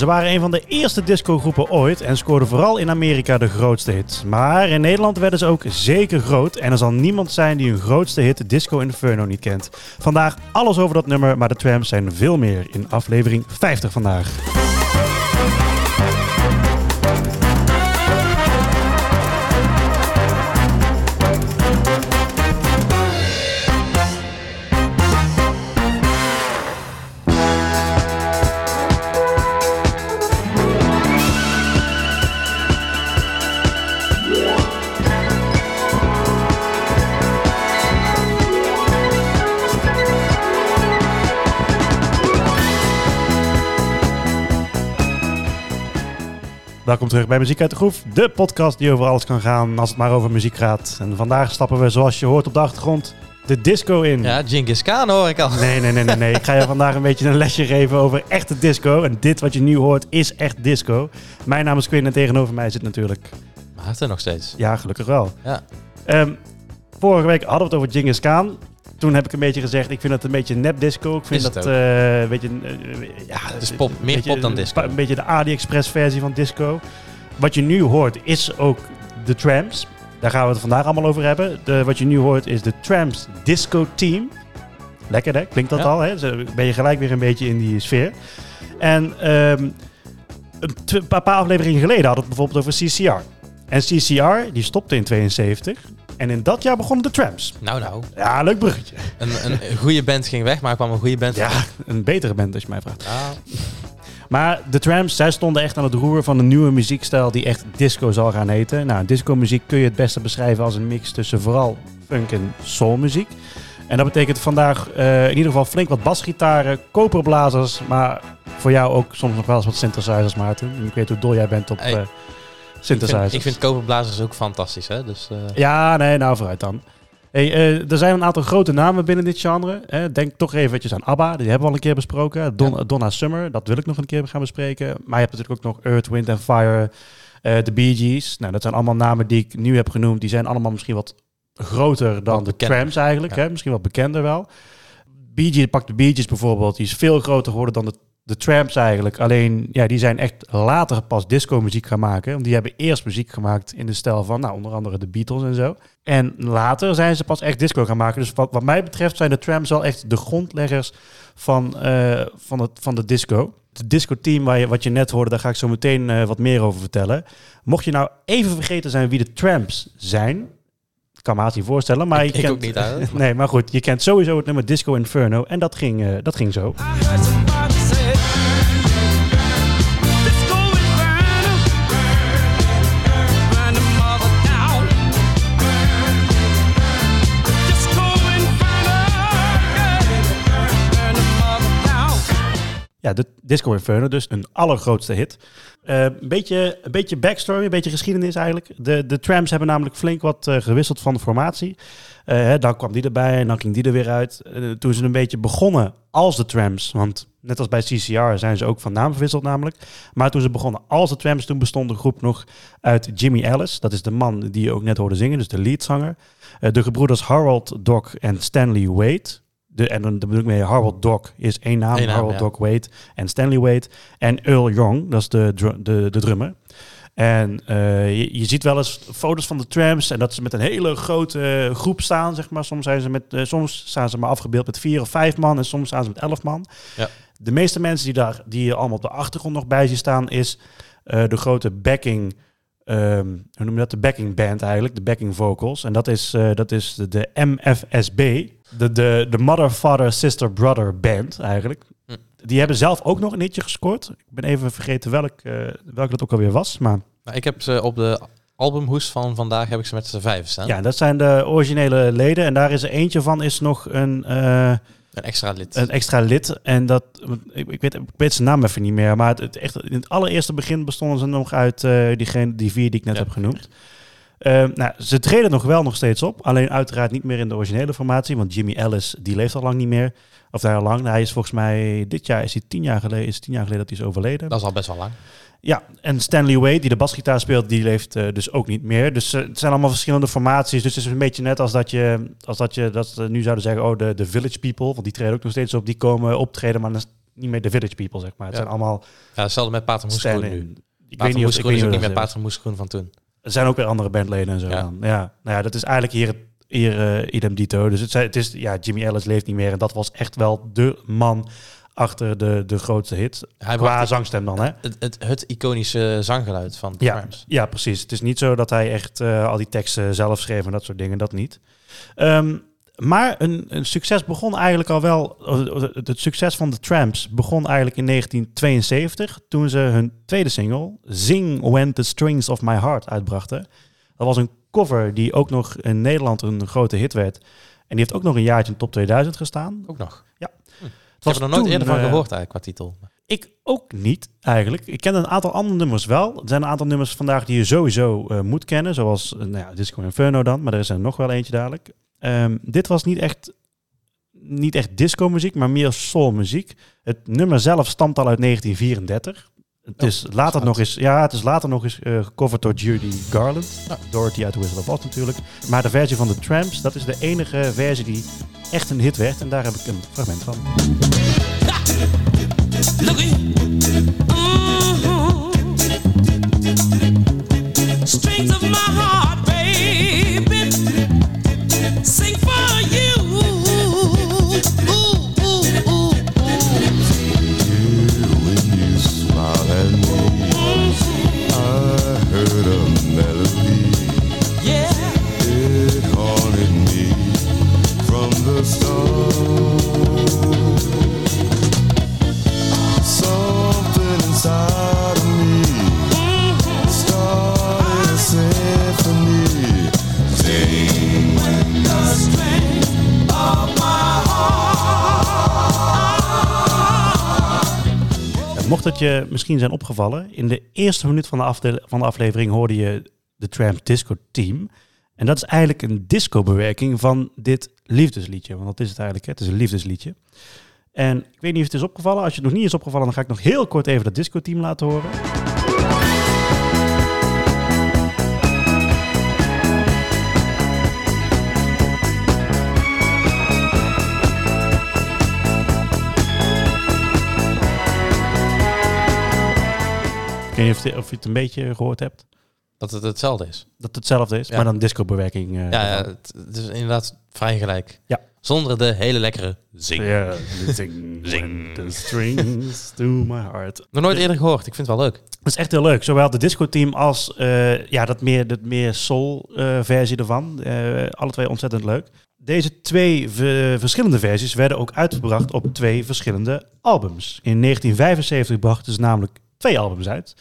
Ze waren een van de eerste discogroepen ooit en scoorden vooral in Amerika de grootste hits. Maar in Nederland werden ze ook zeker groot en er zal niemand zijn die hun grootste hit Disco Inferno niet kent. Vandaag alles over dat nummer, maar de Tramps zijn veel meer in aflevering 50 vandaag. Welkom terug bij Muziek uit de Groef, de podcast die over alles kan gaan als het maar over muziek gaat. En vandaag stappen we, zoals je hoort op de achtergrond, de disco in. Ja, Genghis Khan hoor ik al. Nee, nee, nee, nee, nee. Ik ga je vandaag een beetje een lesje geven over echte disco. En dit wat je nu hoort is echt disco. Mijn naam is Quinn en tegenover mij zit natuurlijk... Maarten nog steeds. Ja, gelukkig wel. Ja. Ehm, vorige week hadden we het over Genghis Khan. Toen heb ik een beetje gezegd, ik vind het een beetje nep disco. Ik vind Is dat ook. eh, een beetje... eh, ja, Het is pop, meer beetje- pop dan disco. Een beetje de AliExpress versie van disco. Wat je nu hoort is ook de Tramps. Daar gaan we het vandaag allemaal over hebben. De, wat je nu hoort is de Tramps Disco Team. Lekker hè, klinkt dat Ja. al hè? Ben je gelijk weer een beetje in die sfeer. En ehm, een paar, paar afleveringen geleden hadden we het bijvoorbeeld over CCR. En CCR die stopte in 72. En in dat jaar begonnen de Tramps. Nou, nou. Ja, leuk bruggetje. Een, een, goede band ging weg, maar er kwam een goede band. Ja, een betere band als je mij vraagt. Ah, Maar de Tramps, zij stonden echt aan het roer van een nieuwe muziekstijl die echt disco zal gaan heten. Nou, disco muziek kun je het beste beschrijven als een mix tussen vooral funk en soulmuziek. En dat betekent vandaag eh, in ieder geval flink wat basgitaren, koperblazers, maar voor jou ook soms nog wel eens wat synthesizers, Maarten. Ik weet hoe dol jij bent op Hey, eh, ik, synthesizers. vind, ik vind koperblazers ook fantastisch, hè? Dus, eh, Ja, nee, nou vooruit dan. Hey, eh, er zijn een aantal grote namen binnen dit genre. Hè. Denk toch eventjes aan ABBA, die hebben we al een keer besproken. Don, Ja. Donna Summer, dat wil ik nog een keer gaan bespreken. Maar je hebt natuurlijk ook nog Earth, Wind and Fire, eh, de Bee Gees. Nou, dat zijn allemaal namen die ik nu heb genoemd. Die zijn allemaal misschien wat groter dan Wat de. Tramps eigenlijk. Ja. Hè? Misschien wat bekender wel. Bee Gees, pak de Bee Gees bijvoorbeeld. Die is veel groter geworden dan de, de Tramps eigenlijk. Alleen, ja, die zijn echt later pas disco muziek gaan maken. Want die hebben eerst muziek gemaakt in de stijl van, nou, onder andere de Beatles en zo. En later zijn ze pas echt disco gaan maken. Dus wat, wat mij betreft zijn de Tramps wel echt de grondleggers van, eh, van, het, van de disco. Het disco-team waar je, wat je net hoorde, daar ga ik zo meteen eh, wat meer over vertellen. Mocht je nou even vergeten zijn wie de Tramps zijn, ik kan me haast niet voorstellen, maar Ik- je ik kent, ook niet, eigenlijk. nee, maar goed, je kent sowieso het nummer Disco Inferno en dat ging, eh, dat ging zo. De Disco Inferno, dus een allergrootste hit. Eh, een, beetje, een beetje backstory, een beetje geschiedenis eigenlijk. De, de Tramps hebben namelijk flink wat eh, gewisseld van de formatie. Eh, dan kwam die erbij en dan ging die er weer uit. Toen ze een beetje begonnen als de Tramps, want net als bij CCR zijn ze ook van naam verwisseld namelijk. Maar toen ze begonnen als de Tramps, toen bestond de groep nog uit Jimmy Ellis. Dat is de man die je ook net hoorde zingen, dus de leadzanger. De gebroeders Harold Doc en Stanley Wade. De, en dan bedoel ik mee, Harold Doc is één naam, Eén naam, Harold ja. Doc Wade en Stanley Wade. En Earl Young, dat is de, dru- de, de drummer. En eh, je, je ziet wel eens foto's van de Tramps en dat ze met een hele grote groep staan, zeg maar. Soms, zijn ze met, eh, soms staan ze maar afgebeeld met vier of vijf man en soms staan ze met elf man. Ja. De meeste mensen die daar die je allemaal op de achtergrond nog bij zien staan, is eh, de grote backing, ehm, hoe noem je dat? De backing band eigenlijk, de backing vocals. En dat is, dat is de, de MFSB, de, de, de Mother, Father, Sister, Brother band eigenlijk. Hm. Die hebben zelf ook nog een hitje gescoord. Ik ben even vergeten welk, eh welk dat ook alweer was, maar... maar ik heb ze op de albumhoes van vandaag heb ik ze met z'n vijf staan. Ja, dat zijn de originele leden. En daar is er eentje van is nog een, eh, Een extra lid. een extra lid. En dat, ik, ik, weet, ik weet zijn naam even niet meer. Maar het, het echt, in het allereerste begin bestonden ze nog uit eh, diegene, die vier die ik net Ja. heb genoemd. Eh, nou, ze treden nog wel nog steeds op. Alleen uiteraard niet meer in de originele formatie. Want Jimmy Ellis, die leeft al lang niet meer. Of daar al lang. Hij is volgens mij, dit jaar is hij tien jaar geleden, is tien jaar geleden dat hij is overleden. Dat is al best wel lang. Ja, en Stanley Wade, die de basgitaar speelt, die leeft eh, dus ook niet meer. Dus eh, het zijn allemaal verschillende formaties. Dus het is een beetje net als dat je, als dat je dat ze nu zouden zeggen, oh, de, de Village People, want die treden ook nog steeds op, die komen optreden, maar dan niet meer de Village People, zeg maar. Het Ja. zijn allemaal Ja, hetzelfde met Pater Moeskroen nu. Ik weet Pater niet of ik weet is ook niet niet meer Pater Moeskroen van toen. Er zijn ook weer andere bandleden en zo. Ja. dan. Ja. Nou ja, dat is eigenlijk hier, het- hier eh, idem dito. Dus het, het is, ja, Jimmy Ellis leeft niet meer. En dat was echt wel de man achter de, de grootste hit. Hij Qua zangstem dan, hè? het, het, het iconische zanggeluid van Ja, ja, precies. Het is niet zo dat hij echt eh, al die teksten zelf schreef en dat soort dingen. Dat niet. Ehm, maar een, een succes begon eigenlijk al wel... eh, Het, het succes van de Tramps begon eigenlijk in 1972... toen ze hun tweede single... Zing When the Strings of My Heart uitbrachten. Dat was een cover die ook nog in Nederland een grote hit werd. En die heeft ook nog een jaartje in top 2000 gestaan. Ook nog. Ja. Hm. Ik was heb er nog nooit eerder van eh, gehoord eigenlijk qua titel. Ik ook niet, eigenlijk. Ik ken een aantal andere nummers wel. Er zijn een aantal nummers vandaag die je sowieso eh, moet kennen. Zoals nou ja, Disco Inferno dan. Maar er is er nog wel eentje dadelijk. Ehm, dit was niet echt, niet echt disco-muziek, maar meer soul-muziek. Het nummer zelf stamt al uit 1934. Het Oh, is later nog eens, ja, het is later nog eens eh, gecoverd door Judy Garland. Ja. Dorothy uit The Wizard of Oz natuurlijk. Maar de versie van de Tramps, dat is de enige versie die echt een hit werd. En daar heb ik een fragment van. Je misschien zijn opgevallen, in de eerste minuut van de, van de aflevering hoorde je de Tramp Disco Team. En dat is eigenlijk een disco-bewerking van dit liefdesliedje. Want dat is het eigenlijk, hè? het is een liefdesliedje. En ik weet niet of het is opgevallen. Als je het nog niet is opgevallen, dan ga ik nog heel kort even dat disco-team laten horen. Weet niet of, je- of je het een beetje gehoord hebt. Dat het hetzelfde is. Dat het hetzelfde is, Ja. maar dan disco-bewerking. eh, Ja, ja het, het is inderdaad vrij gelijk. Ja. Zonder de hele lekkere zing. Ja, zing, zing the strings to my heart. Nog nooit eerder gehoord. Ik vind het wel leuk. Dat is echt heel leuk. Zowel de disco-team als eh, ja, dat meer, dat meer soul-versie ervan. Eh, alle twee ontzettend leuk. Deze twee verschillende versies werden ook uitgebracht op twee verschillende albums. In 1975 brachten ze namelijk twee albums uit.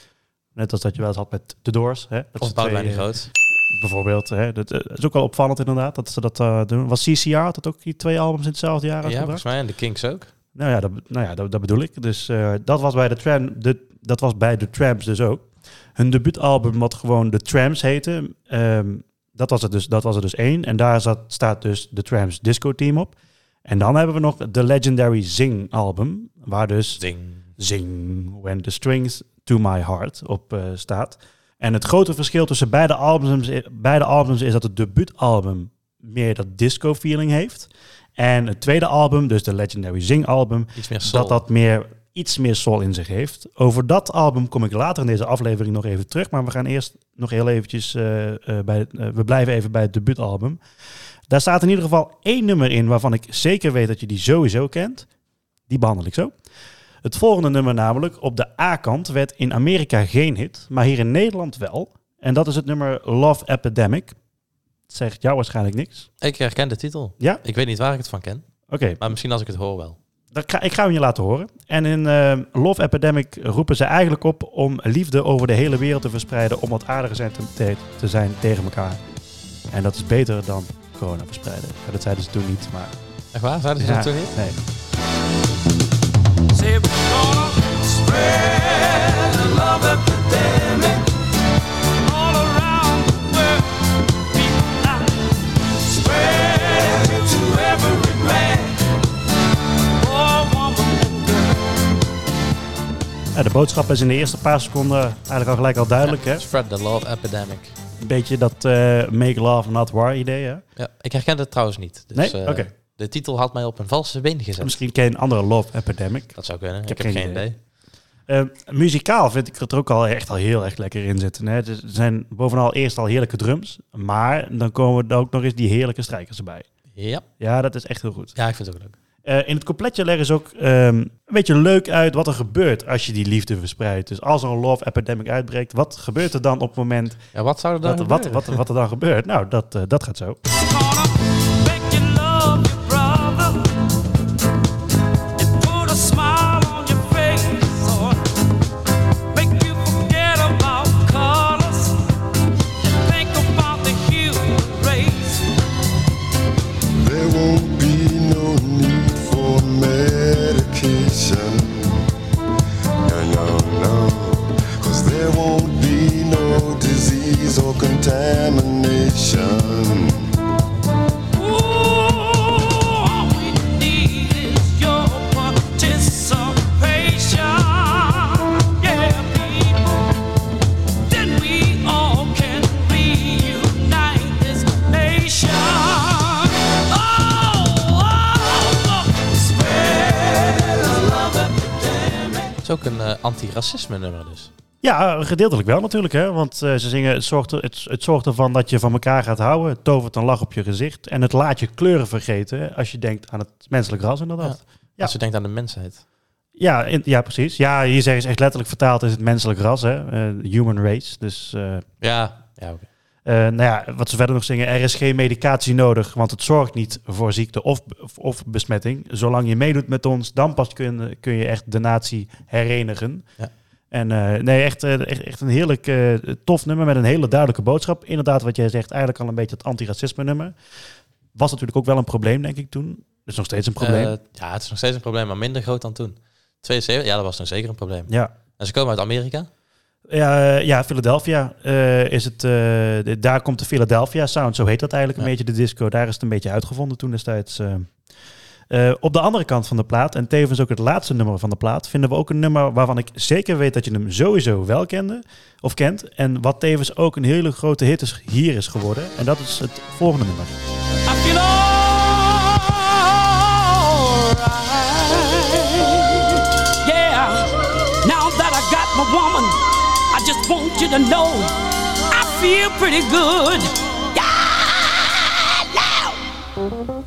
Net als dat je wel eens had met The Doors. Hè? Dat Of Boudewijn de twee, eh, Groot. Bijvoorbeeld. Hè? Dat eh, is ook wel opvallend inderdaad dat ze dat eh, doen. Was CCR, had dat ook die twee albums in hetzelfde jaar Ja, volgens mij. En de Kings ook. Nou ja, dat, nou ja, dat, dat bedoel ik. Dus dat, was bij de tram, de, dat was bij de Tramps dus ook. Hun debuutalbum, wat gewoon de Tramps heette, ehm, dat, was het dus, dat was er dus één. En daar zat, staat dus de Tramps Disco Team op. En dan hebben we nog de Legendary Zing album, waar dus Zing. Zing When the Strings to My Heart op eh, staat. En het grote verschil tussen beide albums, beide albums is dat het debuutalbum meer dat disco feeling heeft. En het tweede album, dus de Legendary Zing album, dat dat meer, iets meer soul in zich heeft. Over dat album kom ik later in deze aflevering nog even terug. Maar we gaan eerst nog heel eventjes eh, eh, bij we blijven even bij het debuutalbum. Daar staat in ieder geval één nummer in waarvan ik zeker weet dat je die sowieso kent. Die behandel ik zo. Het volgende nummer namelijk, op de A-kant, werd in Amerika geen hit, maar hier in Nederland wel. En dat is het nummer Love Epidemic. Dat zegt jou waarschijnlijk niks. Ik herken de titel. Ja? Ik weet niet waar ik het van ken. Oké, Maar misschien als ik het hoor wel. Dat ga, ik ga hem je laten horen. En in eh, Love Epidemic roepen ze eigenlijk op om liefde over de hele wereld te verspreiden. Om wat aardiger zijn te, te, te zijn tegen elkaar. En dat is beter dan corona verspreiden. Dat zeiden ze toen niet, maar... Echt waar? Zeiden ze Ja, dat toen niet? Nee. De boodschap is in de eerste paar seconden eigenlijk al gelijk al duidelijk. Hè? Spread the love epidemic. Een beetje dat eh, make love not war idee. Hè? Ja, ik herken het trouwens niet. Dus, Nee? eh, Oké. De titel had mij op een valse been gezet. Misschien ken je een andere Love Epidemic. Dat zou kunnen. Ik heb heb, geen geen idee. idee. Eh, muzikaal vind ik het er ook al echt al heel erg lekker in zitten. Hè? Dus Er zijn bovenal eerst al heerlijke drums, maar dan komen er ook nog eens die heerlijke strijkers erbij. Ja. Ja, dat is echt heel goed. ja, ik vind het ook leuk. Eh, in het coupletje leggen ze ook ehm, een beetje leuk uit wat er gebeurt als je die liefde verspreidt. Dus als er een love epidemic uitbreekt, wat gebeurt er dan op het moment Ja, wat zou er dan dat, wat, gebeuren? wat, wat er dan gebeurt? Nou, dat, eh, dat gaat zo. Ook een eh, anti-racisme nummer dus. Ja, gedeeltelijk wel natuurlijk. Hè? Want eh, ze zingen, het zorgt, er, het, het zorgt ervan dat je van elkaar gaat houden. Het tovert een lach op je gezicht. En het laat je kleuren vergeten als je denkt aan het menselijk ras inderdaad. Ja. Als je denkt aan de mensheid. Ja, in- ja precies. Ja, hier zeggen ze echt letterlijk vertaald is het menselijk ras. Hè? Eh, human race. Dus Ja, ja oké. Nou ja, wat ze verder nog zingen, er is geen medicatie nodig, want het zorgt niet voor ziekte of, of, of besmetting. Zolang je meedoet met ons, dan pas kun, kun je echt de natie herenigen. Ja. En eh, nee, echt, eh, echt, echt een heerlijk eh, tof nummer met een hele duidelijke boodschap. Inderdaad, wat jij zegt, eigenlijk al een beetje het anti-racisme nummer. Was natuurlijk ook wel een probleem, denk ik, toen. is nog steeds een probleem. Eh, ja, het is nog steeds een probleem, maar minder groot dan toen. 72, ja, dat was nog zeker een probleem. ja. En ze komen uit Amerika. Ja, eh, ja, Philadelphia eh, is het. eh, de- daar komt de Philadelphia Sound, zo heet dat eigenlijk een Ja. beetje de disco. Daar is het een beetje uitgevonden toen destijds. eh. Eh, op de andere kant van de plaat, en tevens ook het laatste nummer van de plaat, vinden we ook een nummer waarvan ik zeker weet dat je hem sowieso wel kende of kent. En wat tevens ook een hele grote hit is, hier is geworden. En dat is het volgende nummer. I feel alright. Yeah. Now that I got my woman, I just want you to know I feel pretty good. Yeah. Now.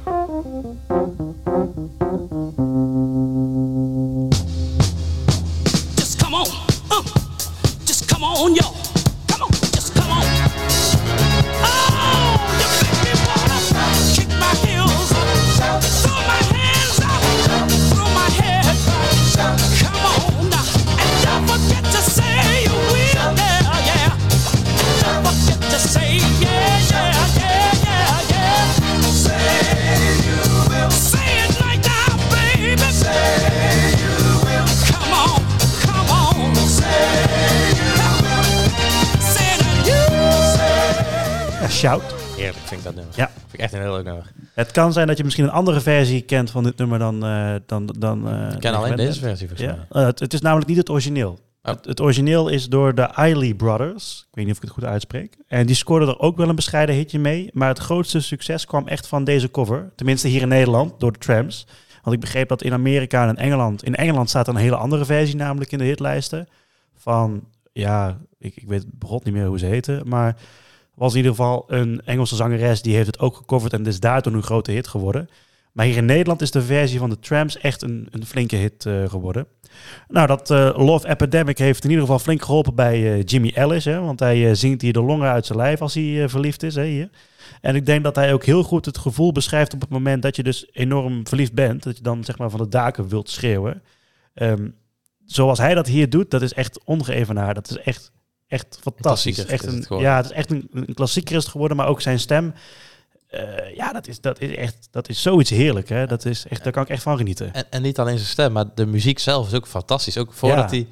Het kan zijn dat je misschien een andere versie kent van dit nummer dan. eh dan, dan eh, Ik ken alleen deze versie volgens Ja, mij. eh, het, het is namelijk niet het origineel. Oh. Het, het origineel is door de Eiley Brothers. Ik weet niet of ik het goed uitspreek. En die scoorden er ook wel een bescheiden hitje mee. Maar het grootste succes kwam echt van deze cover. Tenminste hier in Nederland, door de Trams. Want ik begreep dat in Amerika en in Engeland... In Engeland staat een hele andere versie namelijk in de hitlijsten. Van, ja, ik, ik weet begot niet meer hoe ze heten. Maar was in ieder geval een Engelse zangeres... die heeft het ook gecoverd en is daardoor een grote hit geworden. Maar hier in Nederland is de versie van de Trams echt een, een flinke hit eh, geworden. Nou, dat eh, Love Epidemic heeft in ieder geval flink geholpen bij eh, Jimmy Ellis. Hè, want hij zingt hier de longen uit zijn lijf als hij verliefd is. Hè, hier. En ik denk dat hij ook heel goed het gevoel beschrijft op het moment dat je dus enorm verliefd bent. Dat je dan zeg maar van de daken wilt schreeuwen. Ehm, zoals hij dat hier doet, dat is echt ongeëvenaard. Dat is echt, echt fantastisch. Echt is het een, ja, het is echt een, een klassieker is het geworden, maar ook zijn stem. eh, ja, dat is, dat is echt dat is zoiets heerlijk. Hè? Dat is echt, daar kan ik echt van genieten. En, en niet alleen zijn stem, maar de muziek zelf is ook fantastisch. Ook voordat Ja. hij,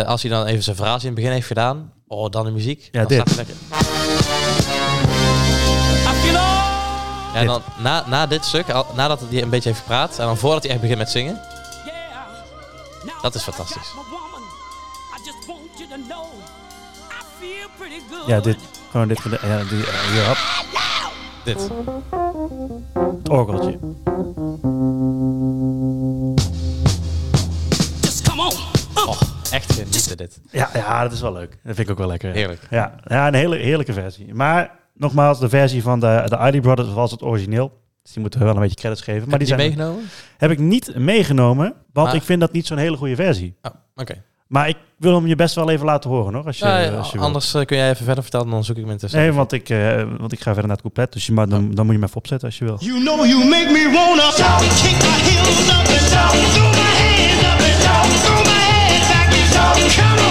eh, als hij dan even zijn frase in het begin heeft gedaan, oh, dan de muziek. Ja, dan dit. lekker. Ja, en dan na, na dit stuk, al- nadat hij een beetje heeft gepraat, en dan voordat hij echt begint met zingen, Dat is fantastisch. Ja, dit, gewoon dit, ja, die, eh, hier, hop, dit. het orgeltje. Oh, echt genieten dit. Ja, ja, dat is wel leuk. Dat vind ik ook wel lekker. Heerlijk. Ja, ja een hele heerlijke versie. Maar nogmaals, de versie van de, de ID Brothers was het origineel. Dus die moeten we wel een beetje credits geven. Maar Maar die die zijn, meegenomen? heb ik niet meegenomen, want Maar- ik vind dat niet zo'n hele goede versie. Oh, oké. Maar ik wil hem je best wel even laten horen, hoor. Als je, Ja, ja, als je wil. anders eh, kun jij even verder vertellen, dan zoek ik hem intussen. Nee, want ik, eh, want ik ga verder naar het couplet. Dus je mag, dan, dan moet je me even opzetten als je wil. You know you make me wanna kick my heels up and down, throw my hands up and down, throw my head back and down. Come on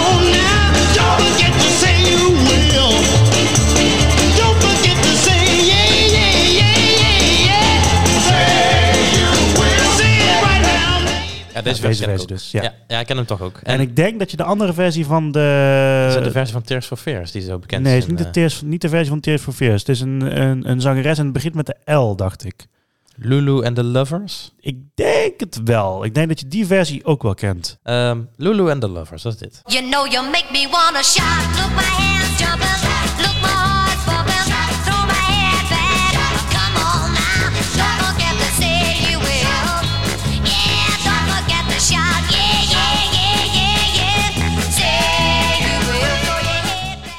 Ja, deze Ja, versie deze dus, ja. ja. Ja, ik ken hem toch ook. En ik denk dat je de andere versie van de... is dat de versie van Tears for Fears, die zo bekend nee, het is. is niet de, Tears, niet de versie van Tears for Fears. Het is een, een, een zangeres en het begint met de L, dacht ik. eh, Lulu and the Lovers. Ik denk het wel. Ik denk dat je die versie ook wel kent. Ehm, Lulu and the Lovers, dat is dit. You know you make me wanna shout. Look my hands jumping, look my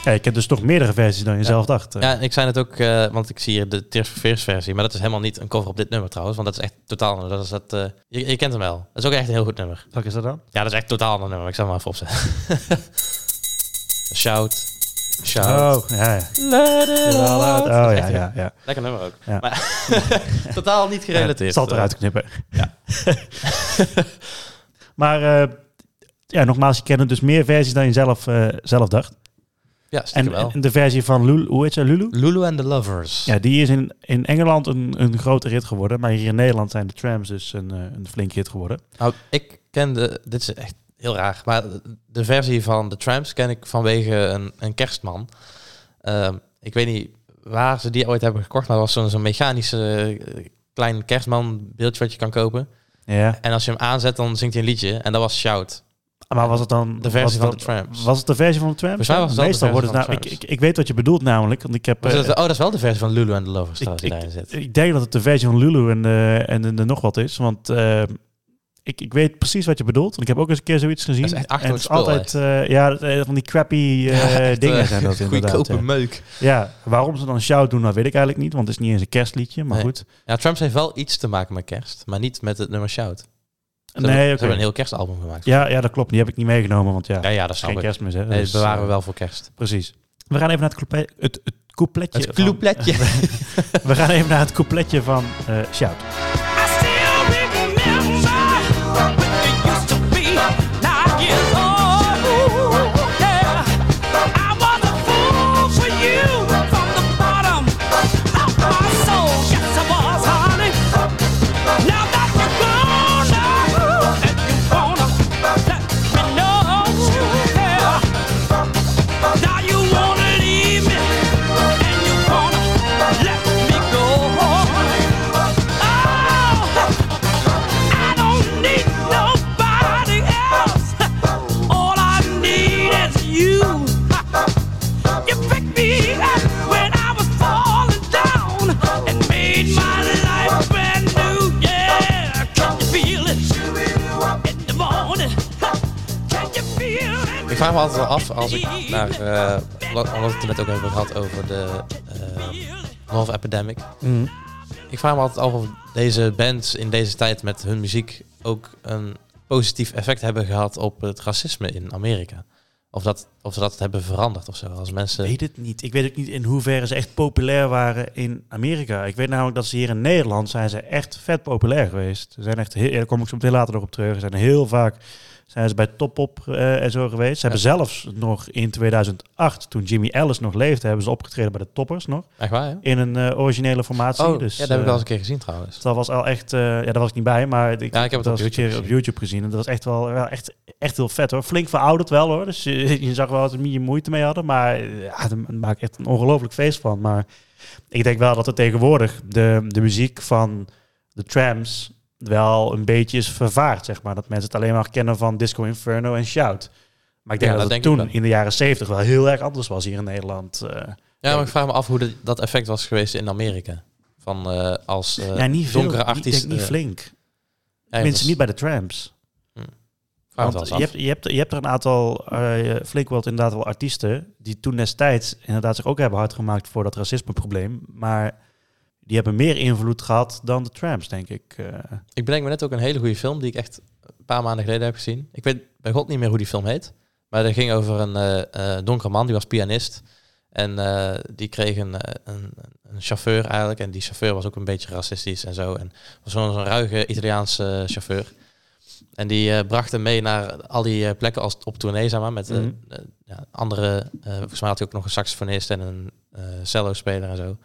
Ja, je kent dus toch meerdere versies dan je zelf dacht. eh. Ja, ik zei het ook, eh, want ik zie hier de Tears for Fears versie, maar dat is helemaal niet een cover op dit nummer trouwens, want dat is echt totaal anders. Dat is dat, eh, je, je kent hem wel. Dat is ook echt een heel goed nummer. Welke is dat dan? Ja, dat is echt totaal ander nummer. Ik zal hem maar even opzetten. Shout. Shout. Oh, ja, ja. Let it Oh, out. Dat ja, ja, ja. Lekker nummer ook. Ja. Maar totaal niet Ja, gerelateerd. het zal het eruit knippen. Ja. maar ja, nogmaals, je kent dus meer versies dan je zelf, zelf dacht. Ja, En, wel. en de versie van Lulu, hoe heet ze, Lulu? Lulu and the Lovers. Ja, die is in, in Engeland een, een grote rit geworden. Maar hier in Nederland zijn de trams dus een, eh, een flinke hit geworden. Nou, ik ken de... Dit is echt heel raar. Maar de versie van The Tramps ken ik vanwege een, een kerstman. Ehm, ik weet niet waar ze die ooit hebben gekocht. Maar het was zo'n zo'n mechanische eh, klein kerstman beeldje wat je kan kopen. Ja. En als je hem aanzet, dan zingt hij een liedje. En dat was Shout. Maar was het dan... De versie van de Tramps. Was het de versie van de trams? Volgens mij de Meestal wordt het nou... de Ik, ik, ik weet wat je bedoelt namelijk. Want ik heb... Eh, dat- oh, dat is wel de versie van Lulu and the Lovers ik, die ik, daarin zit. ik denk dat het de versie van Lulu en, eh, en, en, er nog wat is. Want eh, ik, ik weet precies wat je bedoelt. Want ik heb ook eens een keer zoiets gezien. Dat is echt en het is spul, altijd... ja, van die crappy dingen zijn dat inderdaad. Goedkope meuk. ja, waarom ze dan shout doen, dat weet ik eigenlijk niet. Want het is niet eens een kerstliedje. Maar Nee. goed. Ja, Tramps heeft wel iets te maken met kerst. Maar niet met het nummer Shout. Ze nee, hebben, ze hebben een heel kerstalbum gemaakt. Ja, ja, dat klopt. Die heb ik niet meegenomen. Want ja, ja, ja dat is geen kerstmis. Hè? Nee, Dus, dat bewaren we eh, wel voor kerst. Precies. We gaan even naar het, couple- het, het coupletje. Het van- coupletje. We gaan even naar het coupletje van eh, Shout. Vraag me altijd wel af als ik naar... eh, wat- omdat we het net ook hebben gehad over de uh, Love Epidemic. Mhm. Ik vraag me altijd af of deze bands in deze tijd met hun muziek ook een positief effect hebben gehad op het racisme in Amerika. Of dat, of ze dat hebben veranderd of zo. Als mensen... Ik weet het niet. Ik weet ook niet in hoeverre ze echt populair waren in Amerika. Ik weet namelijk dat ze hier in Nederland zijn ze echt vet populair geweest. Ze zijn echt heel, daar kom ik zo meteen later nog op terug. Ze zijn heel vaak zijn ze bij Top Op eh, en zo geweest. Ze hebben zelfs nog in 2008, toen Jimmy Ellis nog leefde, hebben ze opgetreden bij de Toppers nog. Echt waar? In een eh, originele formatie. Oh, dus, ja, dat heb ik wel eens eh, een keer gezien trouwens. dat was al echt, ja, daar was ik niet bij, maar ik, Ja, ik heb het op YouTube op. YouTube gezien. En dat was echt wel, wel echt, echt heel vet hoor. Flink verouderd wel hoor. Dus je, je zag wel dat ze er moeite mee hadden. Maar ja, er maakt echt een ongelooflijk feest van. Maar ik denk wel dat er tegenwoordig de, de muziek van de trams wel een beetje is vervaard, zeg maar. Dat mensen het alleen maar kennen van Disco Inferno en Shout. Maar ik denk Ja, dat, dat het denk toen in de jaren zeventig wel heel erg anders was hier in Nederland. eh. Ja, maar ik vraag me af hoe de- dat effect was geweest in Amerika. Van eh, als eh, ja, niet donkere Niet, artiest. niet, niet flink. ja, is- niet bij de Tramps. Want wel je hebt, je, hebt, je hebt er een aantal, eh flink wel inderdaad wel artiesten, die toen destijds inderdaad zich ook hebben hard gemaakt voor dat racismeprobleem. Maar die hebben meer invloed gehad dan de Tramps, denk ik. eh. Ik bedenk me net ook een hele goede film die ik echt een paar maanden geleden heb gezien. Ik weet bij god niet meer hoe die film heet. Maar dat ging over een eh, donkere man, die was pianist. En die kreeg een, een, een chauffeur eigenlijk. En die chauffeur was ook een beetje racistisch en zo. En was zo'n zo'n ruige Italiaanse chauffeur. En die eh, bracht hem mee naar al die plekken als op tournee, zeg maar. Met ja, andere, volgens mij had hij ook nog een saxofonist en een cello-speler en zo.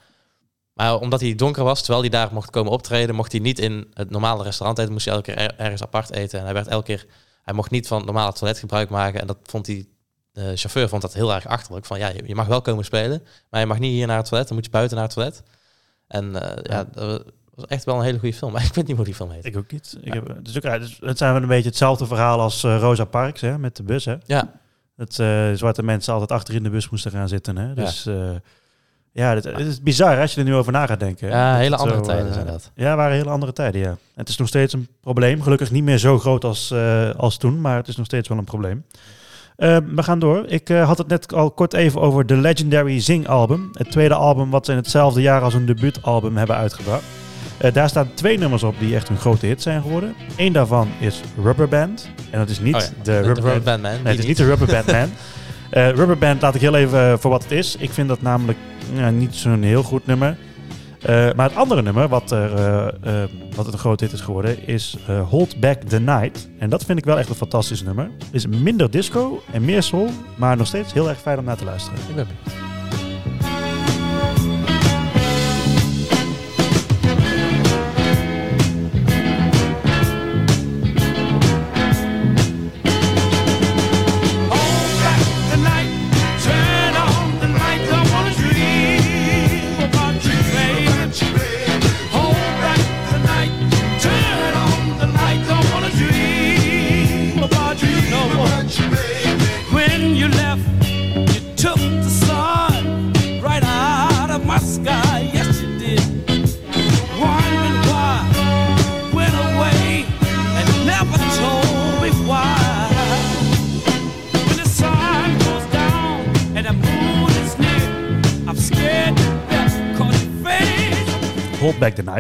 Maar omdat hij donker was, terwijl hij daar mocht komen optreden, mocht hij niet in het normale restaurant eten. Moest hij elke keer er- ergens apart eten. En hij werd elke keer, hij mocht niet van het normale toilet gebruik maken. En dat vond hij, de chauffeur vond dat heel erg achterlijk. Van ja, je, je mag wel komen spelen, maar je mag niet hier naar het toilet. Dan moet je buiten naar het toilet. En eh, ja, dat was echt wel een hele goede film. Maar ik weet niet hoe die film heet. Ik ook niet. Ik heb, dus ook, ja, het zijn wel een beetje hetzelfde verhaal als eh, Rosa Parks hè, met de bus. Hè? Ja, Dat eh, zwarte mensen altijd achter in de bus moesten gaan zitten. Hè? Dus eh, ja, het, is bizar als je er nu over na gaat denken. ja hele andere zo, tijden eh, zijn dat. Ja, waren hele andere tijden, ja. Het is nog steeds een probleem. Gelukkig niet meer zo groot als, eh, als toen, maar het is nog steeds wel een probleem. Eh, we gaan door. Ik had het net al kort even over de Legendary Zing album. Het tweede album wat ze in hetzelfde jaar als hun debuutalbum hebben uitgebracht. Daar staan twee nummers op die echt een grote hit zijn geworden. Eén daarvan is Rubber Band. En dat is niet Oh ja, de Rubber Batman. Nee, het is niet de Rubber Band Man. Rubber Band laat ik heel even voor wat het is. Ik vind dat namelijk ja, niet zo'n heel goed nummer. Eh, maar het andere nummer, wat, er, eh, eh, wat een groot hit is geworden, is Hold Back the Night. En dat vind ik wel echt een fantastisch nummer. Is minder disco en meer soul, maar nog steeds heel erg fijn om naar te luisteren. Ik ben benieuwd.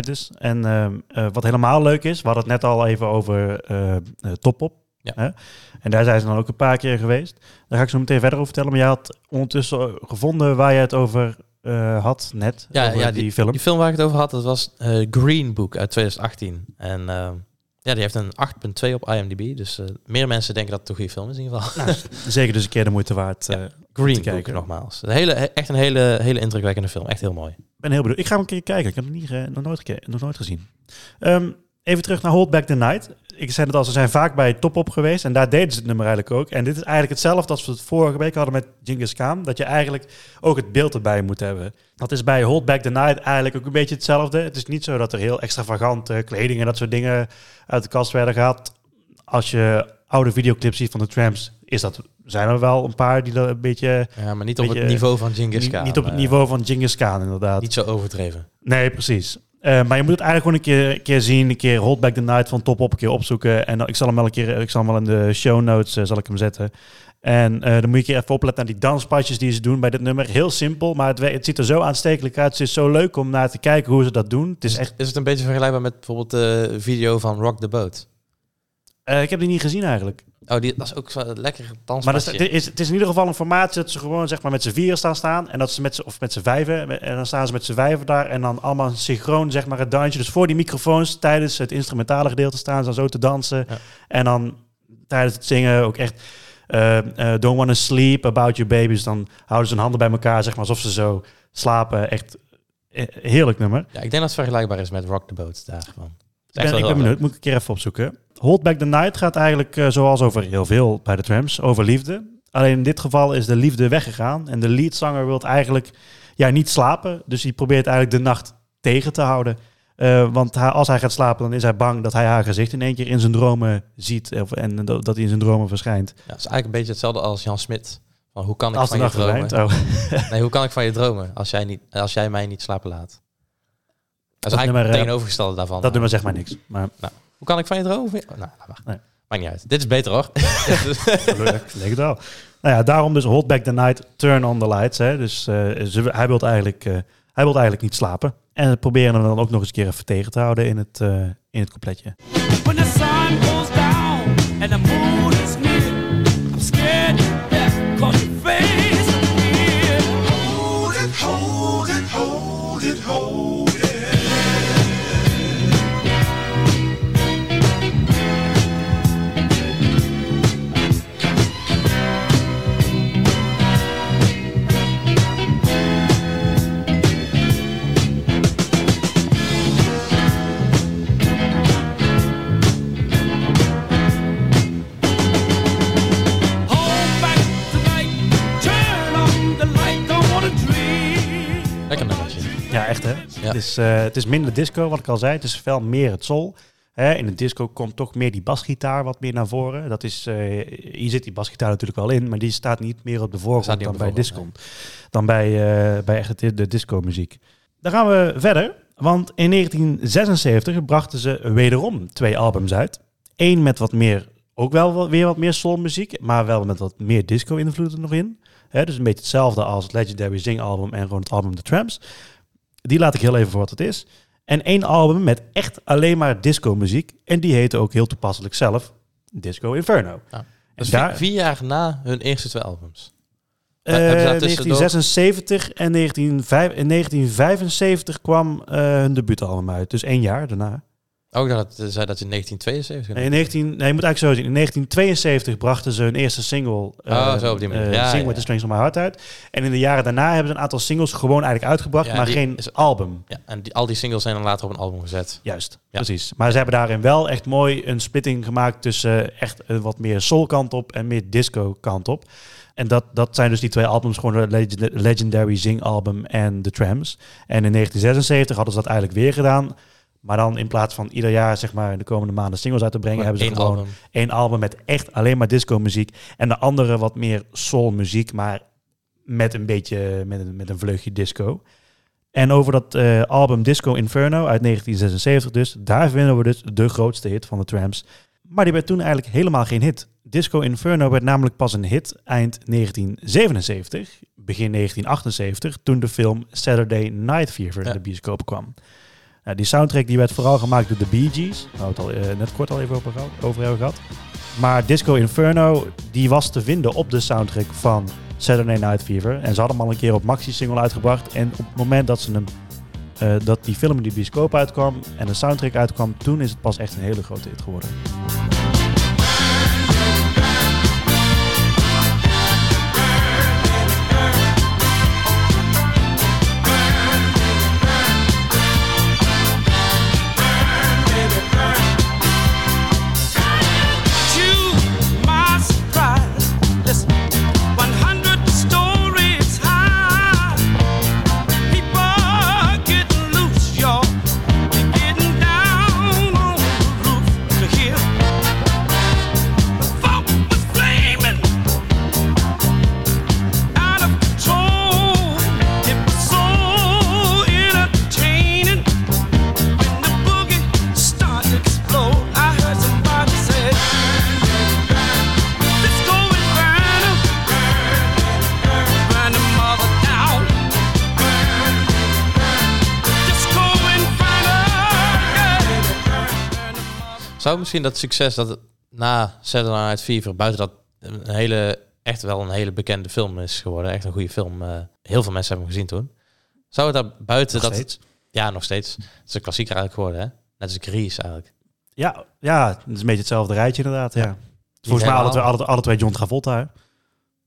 Dus. En ehm, eh, wat helemaal leuk is, we hadden het net al even over eh eh, Topop. Ja. Hè? En daar zijn ze dan ook een paar keer geweest. Daar ga ik zo meteen verder over vertellen. Maar je had ondertussen gevonden waar je het over had net. Ja, over ja die, die, film. Die film waar ik het over had, dat was Green Book uit 2018. En eh, ja, die heeft een 8.2 op IMDb. Dus eh, meer mensen denken dat het een goede film is in ieder geval. Nou, zeker dus een keer de moeite waard. Ja. eh, Green Book kijken. nogmaals. Een hele, echt een hele, hele indrukwekkende film. Echt heel mooi. Ik ben heel benieuwd. Ik ga hem een keer kijken. Ik heb hem niet, nog, nooit nog nooit gezien. Ehm, even terug naar Hold Back the Night. Ik zei het al, ze zijn vaak bij Top Op geweest. En daar deden ze het nummer eigenlijk ook. En dit is eigenlijk hetzelfde als we het vorige week hadden met Genghis Khan. Dat je eigenlijk ook het beeld erbij moet hebben. Dat is bij Hold Back the Night eigenlijk ook een beetje hetzelfde. Het is niet zo dat er heel extravagante kleding en dat soort dingen uit de kast werden gehaald. Als je oude videoclips ziet van de Tramps, is dat, zijn er wel een paar die er een beetje... Ja, maar niet op Beetje, het niveau van Genghis Niet, Khan. niet op het eh, niveau van Genghis Khan, inderdaad. Niet zo overdreven. Nee, precies. Eh, maar je moet het eigenlijk gewoon een keer, een keer zien, een keer Hold Back the Night van top op, een keer opzoeken. En ik zal hem wel een keer, ik zal hem wel in de show notes eh, zal ik hem zetten. En eh, dan moet je een keer even opletten naar die danspasjes die ze doen bij dit nummer. Heel simpel, maar het, het ziet er zo aanstekelijk uit. Het is zo leuk om naar te kijken hoe ze dat doen. Het is echt, Is het een beetje vergelijkbaar met bijvoorbeeld de video van Rock the Boat? Eh, ik heb die niet gezien eigenlijk. Oh, die, dat is ook zo'n lekker Maar danspasje. dat is, het, is, het is in ieder geval een formaat dat ze gewoon zeg maar met z'n vieren staan staan. En dat ze met z'n, of met z'n vijven. En dan staan ze met z'n vijven daar. En dan allemaal synchroon zeg maar het dansje. Dus voor die microfoons tijdens het instrumentale gedeelte staan ze dan zo te dansen. Ja. En dan tijdens het zingen ook echt... eh, eh, don't wanna sleep about your babies. Dan houden ze hun handen bij elkaar, zeg maar, alsof ze zo slapen. Echt heerlijk nummer. Ja, ik denk dat het vergelijkbaar is met Rock the Boat daarvan. Ik ben, ik ben benieuwd, moet ik een keer even opzoeken. Hold Back the Night gaat eigenlijk, eh, zoals over heel veel bij de trams, over liefde. Alleen in dit geval is de liefde weggegaan. En de leadzanger wil eigenlijk ja, niet slapen. Dus hij probeert eigenlijk de nacht tegen te houden. Eh, want als hij gaat slapen, dan is hij bang dat hij haar gezicht in één keer in zijn dromen ziet. Of, en dat dat hij in zijn dromen verschijnt. Ja, het is eigenlijk een beetje hetzelfde als Jan Smit. Van hoe kan ik Als van je dromen? Oh. Nee, hoe kan ik van je dromen als jij, niet, als jij mij niet slapen laat? Dat is eigenlijk nummer, het eh, tegenovergestelde daarvan. Dat nummer zegt mij niks. Maar Nou, hoe kan ik van je? Oh, nou, laat maar. Nee. Maakt niet uit. Dit is beter hoor. Leuk, het wel. Nou ja, daarom dus Hold Back the Night, Turn on the Lights. Hè. Dus eh, ze, hij, wil eigenlijk, eh, hij wil eigenlijk niet slapen. En we proberen hem dan ook nog eens een keer even tegen te houden in het, eh, in het coupletje. When the sun goes down and the moon is near, Het, is, eh, het is minder disco, wat ik al zei. Het is veel meer het soul. Hè, in de disco komt toch meer die basgitaar wat meer naar voren. Dat is, eh, hier zit die basgitaar natuurlijk wel in, maar die staat niet meer op de voorgrond dan bij disco. Dan bij, eh, bij echt de, de disco muziek. Dan gaan we verder, want in 1976 brachten ze wederom twee albums uit. Eén met wat meer, ook wel wat- weer wat meer soulmuziek, maar wel met wat meer disco-invloeden nog in. Dus een beetje hetzelfde als het Legendary Zing album en gewoon het album The Tramps. Die laat ik heel even voor wat het is. En één album met echt alleen maar disco-muziek. En die heette ook heel toepasselijk zelf Disco Inferno. Ja. Dus daar, vier, jaar na hun eerste twee albums. eh, daar tussendoor- 1976 en 1905 in 1975 kwam eh, hun debuutalbum uit. Dus één jaar daarna. Ook dat het zei dat in 1972. Nee, in 19, nee, je moet eigenlijk zo zien. In 1972 brachten ze hun eerste single, eh Oh, zo op die manier. eh, Ja, Sing ja, With The. Strings of My Heart uit. En in de jaren daarna hebben ze een aantal singles gewoon eigenlijk uitgebracht, Ja, maar die geen is- album. Ja, en die, al die singles zijn dan later op een album gezet. Juist, precies. Maar ze hebben daarin wel echt mooi een splitting gemaakt tussen echt een wat meer soul kant op en meer disco kant op. En dat, dat zijn dus die twee albums, gewoon de Legend- Legendary Zing album en The Trams. En in 1976 hadden ze dat eigenlijk weer gedaan. Maar dan in plaats van ieder jaar, zeg maar, de komende maanden singles uit te brengen, hebben ze gewoon album. één album met echt alleen maar disco muziek. En de andere wat meer soul muziek, maar met een beetje, met een, met een vleugje disco. En over dat eh, album Disco Inferno uit 1976 dus, daar vinden we dus de grootste hit van de Tramps. Maar die werd toen eigenlijk helemaal geen hit. Disco Inferno werd namelijk pas een hit eind 1977, begin 1978, toen de film Saturday Night Fever in Ja. de bioscoop kwam. Nou, die soundtrack die werd vooral gemaakt door de Bee Gees, we het al eh, net kort al even over hebben gehad. Maar Disco Inferno, die was te vinden op de soundtrack van Saturday Night Fever. En ze hadden hem al een keer op maxi-single uitgebracht. En op het moment dat, ze hem, eh, dat die film in de bioscoop uitkwam en de soundtrack uitkwam, toen is het pas echt een hele grote hit geworden. Misschien dat succes dat het na Saturday Night Fever, buiten dat een hele, echt wel een hele bekende film is geworden, echt een goede film. eh, heel veel mensen hebben hem gezien toen. Zou het daar buiten Nog dat... steeds. Ja, nog steeds. Het is een klassieker eigenlijk geworden, hè? Net als Grease eigenlijk. Ja, ja, het is een beetje hetzelfde rijtje inderdaad. Ja. Volgens mij alle twee, alle, alle twee John Travolta. hè?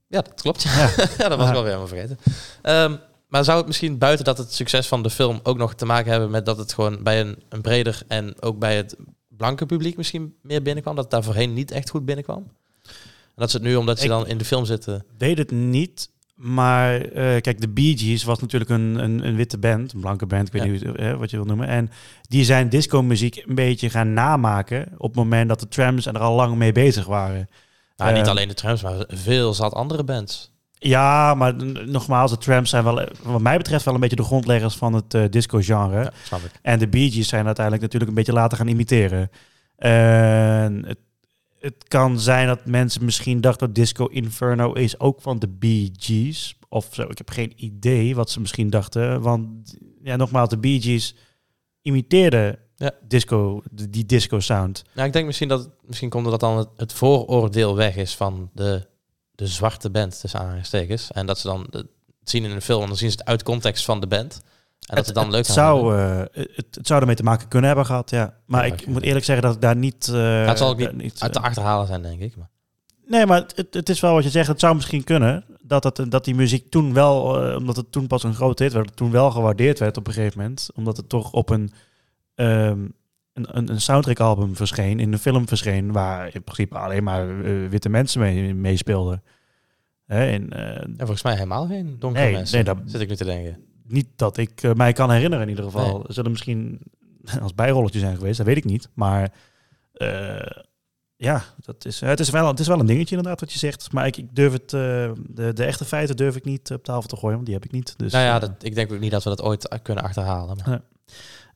Ja, dat klopt. Ja, Ja. dat was Ja. wel weer helemaal vergeten. Ehm, maar zou het misschien buiten dat het succes van de film ook nog te maken hebben met dat het gewoon bij een, een breder en ook bij het blanke publiek misschien meer binnenkwam? Dat daar voorheen niet echt goed binnenkwam? En dat ze het nu, omdat ze Ik- dan in de film zitten... Weet het niet. Maar eh, kijk, de Bee Gees was natuurlijk een, een, een witte band, een blanke band, ik weet Ja. niet hoe- eh, wat je wil noemen. En die zijn disco-muziek een beetje gaan namaken op het moment dat de Trams er al lang mee bezig waren. Nou, niet Eh, alleen de Trams, maar veel zat andere bands. Ja, maar nogmaals, de Tramps zijn wel, wat mij betreft, wel een beetje de grondleggers van het eh, disco-genre. Ja. En de Bee Gees zijn uiteindelijk natuurlijk een beetje later gaan imiteren. En het, het kan zijn dat mensen misschien dachten dat Disco Inferno is ook van de Bee Gees. Of zo. Ik heb geen idee wat ze misschien dachten. Want ja, nogmaals, de Bee Gees imiteerden Ja. disco, die die disco sound. Nou, ik denk misschien dat misschien komt dat dan het, het vooroordeel weg is van de, de zwarte band tussen aanhalingstekens. En dat ze dan het zien in een film en dan zien ze het uit context van de band. En dat het dan leuk het gaan zou, eh, het, het zou ermee te maken kunnen hebben gehad, ja. Maar Ja, ik moet eerlijk zeggen dat ik daar niet... eh, het zal ook niet eh, uit te achterhalen zijn, denk ik. Maar. Nee, maar het, het, het is wel wat je zegt. Het zou misschien kunnen dat, dat, dat die muziek toen wel, eh, omdat het toen pas een grote hit werd, toen wel gewaardeerd werd op een gegeven moment. Omdat het toch op een, ehm, een, een, een soundtrack album verscheen, in een film verscheen, waar in principe alleen maar eh, witte mensen mee, meespeelden. Hè, en, eh, Ja, volgens mij helemaal geen donkere Nee, mensen. nee, dat- zit ik nu te denken. niet dat ik eh, mij kan herinneren in ieder geval. Nee. Zullen misschien als bijrolletje zijn geweest, dat weet ik niet. Maar ja, dat is, het, is wel, het is wel een dingetje inderdaad wat je zegt. Maar ik, ik durf het, de, de echte feiten durf ik niet op tafel te gooien, want die heb ik niet. Dus, nou ja, dat, ik denk ook niet dat we dat ooit kunnen achterhalen. Maar.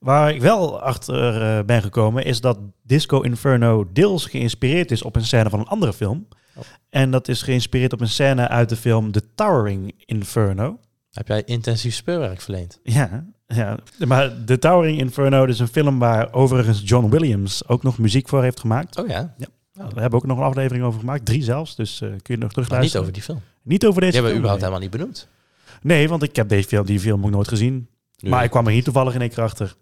Waar ik wel achter eh, ben gekomen is dat Disco Inferno deels geïnspireerd is op een scène van een andere film. Oh. En dat is geïnspireerd op een scène uit de film The Towering Inferno. Heb jij intensief speurwerk verleend? Ja, ja, maar The Towering Inferno is een film waar overigens John Williams ook nog muziek voor heeft gemaakt. Oh ja, We hebben ook nog een aflevering over gemaakt, drie zelfs, dus eh, kun je nog maar niet terugluisteren. over die film. Niet over deze Die hebben we film, überhaupt nee. helemaal niet benoemd. Nee, want ik heb deze film, die film ook nooit gezien. Maar ik kwam er hier toevallig in één keer achter.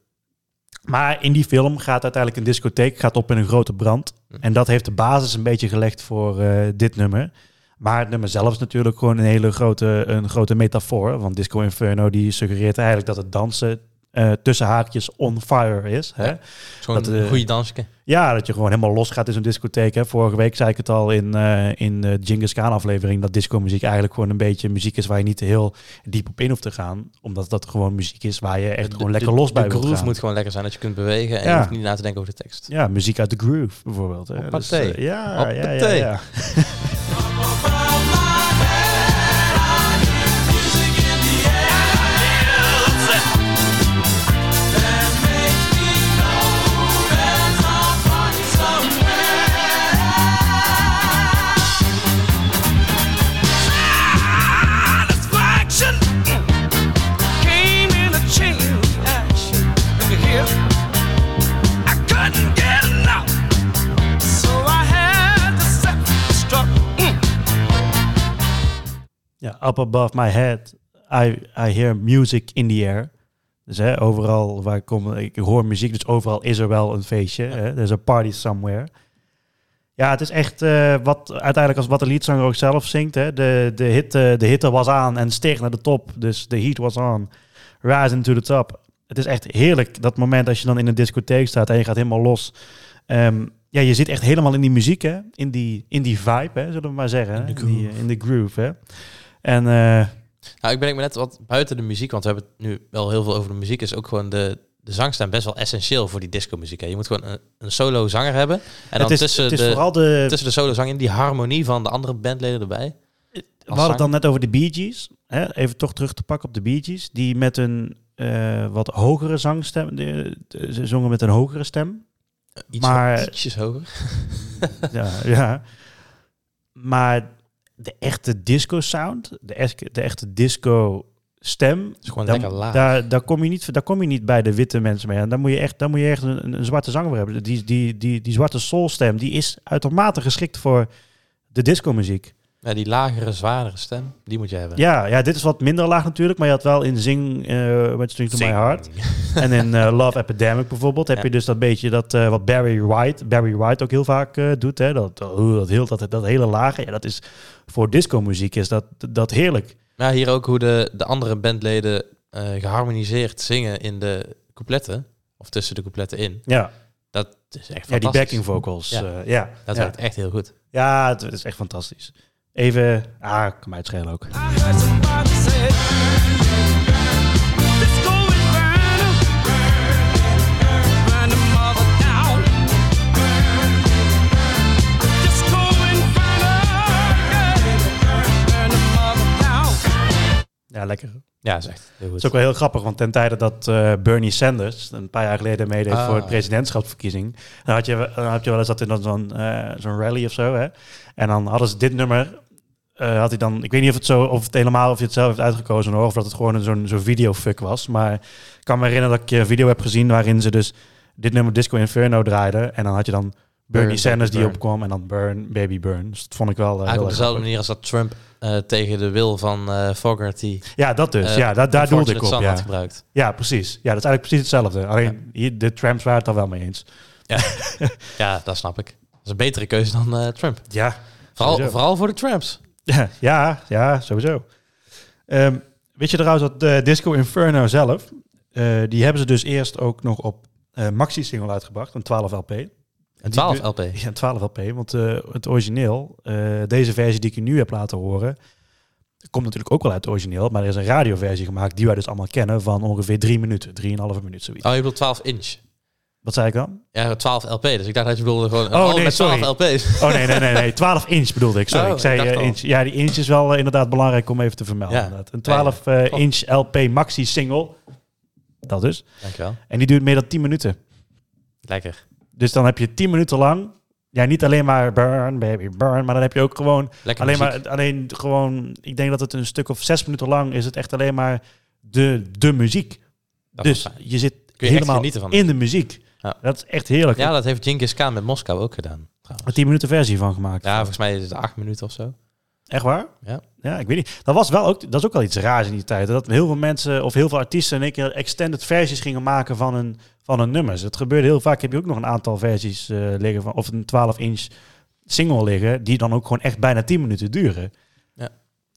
Maar in die film gaat uiteindelijk een discotheek gaat op in een grote brand. Hm. En dat heeft de basis een beetje gelegd voor eh, dit nummer. Maar het nummer zelf is natuurlijk gewoon een hele grote, een grote metafoor. Want Disco Inferno die suggereert eigenlijk dat het dansen eh, tussen haakjes on fire is. Hè? Ja. Dat, een eh, goede dansje. Ja, dat je gewoon helemaal los gaat in zo'n discotheek. Hè. Vorige week zei ik het al in, eh in de Genghis Khan aflevering... dat disco-muziek eigenlijk gewoon een beetje muziek is... waar je niet heel diep op in hoeft te gaan. Omdat dat gewoon muziek is waar je echt gewoon lekker los bij De wilt groove gaan. moet gewoon lekker zijn dat je kunt bewegen en Ja. je hoeft niet na te denken over de tekst. Ja, muziek uit de groove bijvoorbeeld. Hè. Eh, ja, ja, ja, ja. Ja, up above my head, I, I hear music in the air. Dus hè, overal waar ik kom, ik hoor muziek, dus overal is er wel een feestje. Hè? There's a party somewhere. Ja, het is echt eh, wat uiteindelijk als wat de liedzanger ook zelf zingt. Hè? De, de, hitte, de hitte was aan en steeg naar de top. Dus the heat was on. Rising to the top. Het is echt heerlijk, dat moment als je dan in een discotheek staat en je gaat helemaal los. Ehm, ja, je zit echt helemaal in die muziek, hè? In die, in die vibe, hè? zullen we maar zeggen. In de In, die, in de groove, hè? En eh, Nou, ik ben ik net wat buiten de muziek, want we hebben het nu wel heel veel over de muziek. Is ook gewoon de, de zangstem best wel essentieel voor die disco muziek. Je moet gewoon een, een solo zanger hebben. En dan is, tussen, het is de, vooral de... tussen de solo zang in die harmonie van de andere bandleden erbij. we hadden het dan net over de Bee Gees. Hè? Even toch terug te pakken op de Bee Gees. Die met een eh, wat hogere zangstem... de- de- ze zongen met een hogere stem. Iets Maar- ietsjes hoger. ja, ja. Maar de echte disco sound, de, echte disco stem, is gewoon daar, lekker laag. Daar, daar, kom je niet, daar kom je niet bij de witte mensen mee. En daar moet je echt, daar moet je echt een, een zwarte zanger voor hebben. Die, die, die, die zwarte soulstem, die is uitermate geschikt voor de disco muziek. Ja, die lagere, zwaardere stem, die moet je hebben. Ja, ja, dit is wat minder laag natuurlijk, maar je had wel in Zing, eh What Strings to My. Heart en in eh, Love Epidemic bijvoorbeeld heb Ja. je dus dat beetje dat eh, wat Barry White, Barry White ook heel vaak eh, doet, hè, dat, dat, heel, dat, dat hele lage, ja, dat is voor disco muziek is dat, dat heerlijk. Maar hier ook hoe de, de andere bandleden eh, geharmoniseerd zingen in de coupletten. Of tussen de coupletten in. Ja, Dat is echt ja die fantastisch. backing vocals, Ja. ja, ja, Dat ja. werkt echt heel goed. ja het, het is echt fantastisch. Even, ah, kan mij het schelen ook. Mother lekker. Ja, is echt heel Het is ook wel heel grappig, want ten tijde dat eh, Bernie Sanders een paar jaar geleden meedeed Ah. voor de presidentschapsverkiezing, dan had je, dan had je wel eens dat in zo'n eh, zo'n rally of zo, hè? En dan hadden ze dit nummer, eh, had hij dan, ik weet niet of het zo, of het helemaal, of je het zelf heeft uitgekozen hoor, of dat het gewoon zo'n zo'n videofuck was, maar ik kan me herinneren dat ik een video heb gezien waarin ze dus dit nummer Disco Inferno draaiden en dan had je dan Bernie Burn, Sanders die Burn. opkwam en dan Burn, Baby Burn. Dus dat vond ik wel eh, heel Eigenlijk op erg dezelfde manier als dat Trump eh, tegen de wil van eh Fogarty Ja, dat dus. eh, ja, daar, daar doelde ik op. Ja. had gebruikt. ja, precies. Ja, dat is eigenlijk precies hetzelfde. Alleen hier, de trams waren het al wel mee eens. Ja, dat snap ik. Dat is een betere keuze dan eh, Trump. Ja, Vooral, Sowieso. vooral voor de Tramps. ja, ja, ja sowieso. Ehm, weet je trouwens dat de Disco Inferno zelf, eh, die hebben ze dus eerst ook nog op eh, maxi-single uitgebracht, een 12 LP. Een Die 12 du- LP. Ja, een 12 LP, want eh, het origineel, eh, deze versie die ik je nu heb laten horen, komt natuurlijk ook wel uit het origineel, maar er is een radioversie gemaakt die wij dus allemaal kennen van ongeveer drie minuten, drieënhalve minuut zoiets. Oh, je bedoelt 12 inch. Wat zei ik dan? Ja, 12 LP. Dus ik dacht dat je bedoelde gewoon Oh, album nee, met 12 sorry. LP's. Oh nee, nee, nee, nee. 12 inch bedoelde ik. Sorry, Oh, ik zei ik eh, inch. Ja, die inch is wel inderdaad belangrijk om even te vermelden. Ja. Een 12 eh, Klopt. inch LP maxi single. Dat dus. Dankjewel. En die duurt meer dan 10 minuten. Lekker. Dus dan heb je 10 minuten lang. Ja, niet alleen maar burn, baby, burn. Maar dan heb je ook gewoon Lekker alleen muziek. maar alleen gewoon. Ik denk dat het een stuk of zes minuten lang is het echt alleen maar de, de muziek. Dat dus je zit Kun je echt helemaal van. in de muziek. Ja. Dat is echt heerlijk. Ja, dat heeft Genghis Khan met Moskou ook gedaan. Trouwens. Een 10 minuten versie van gemaakt. Ja, volgens mij is het 8 minuten of zo. Echt waar? Ja. Ja, ik weet niet. Dat was wel ook, dat is ook wel iets raars in die tijd. Dat heel veel mensen of heel veel artiesten in één keer extended versies gingen maken van een, van een nummers. Het gebeurde heel vaak. Heb je ook nog een aantal versies eh, liggen van, of een 12 inch single liggen, die dan ook gewoon echt bijna 10 minuten duren. Ja.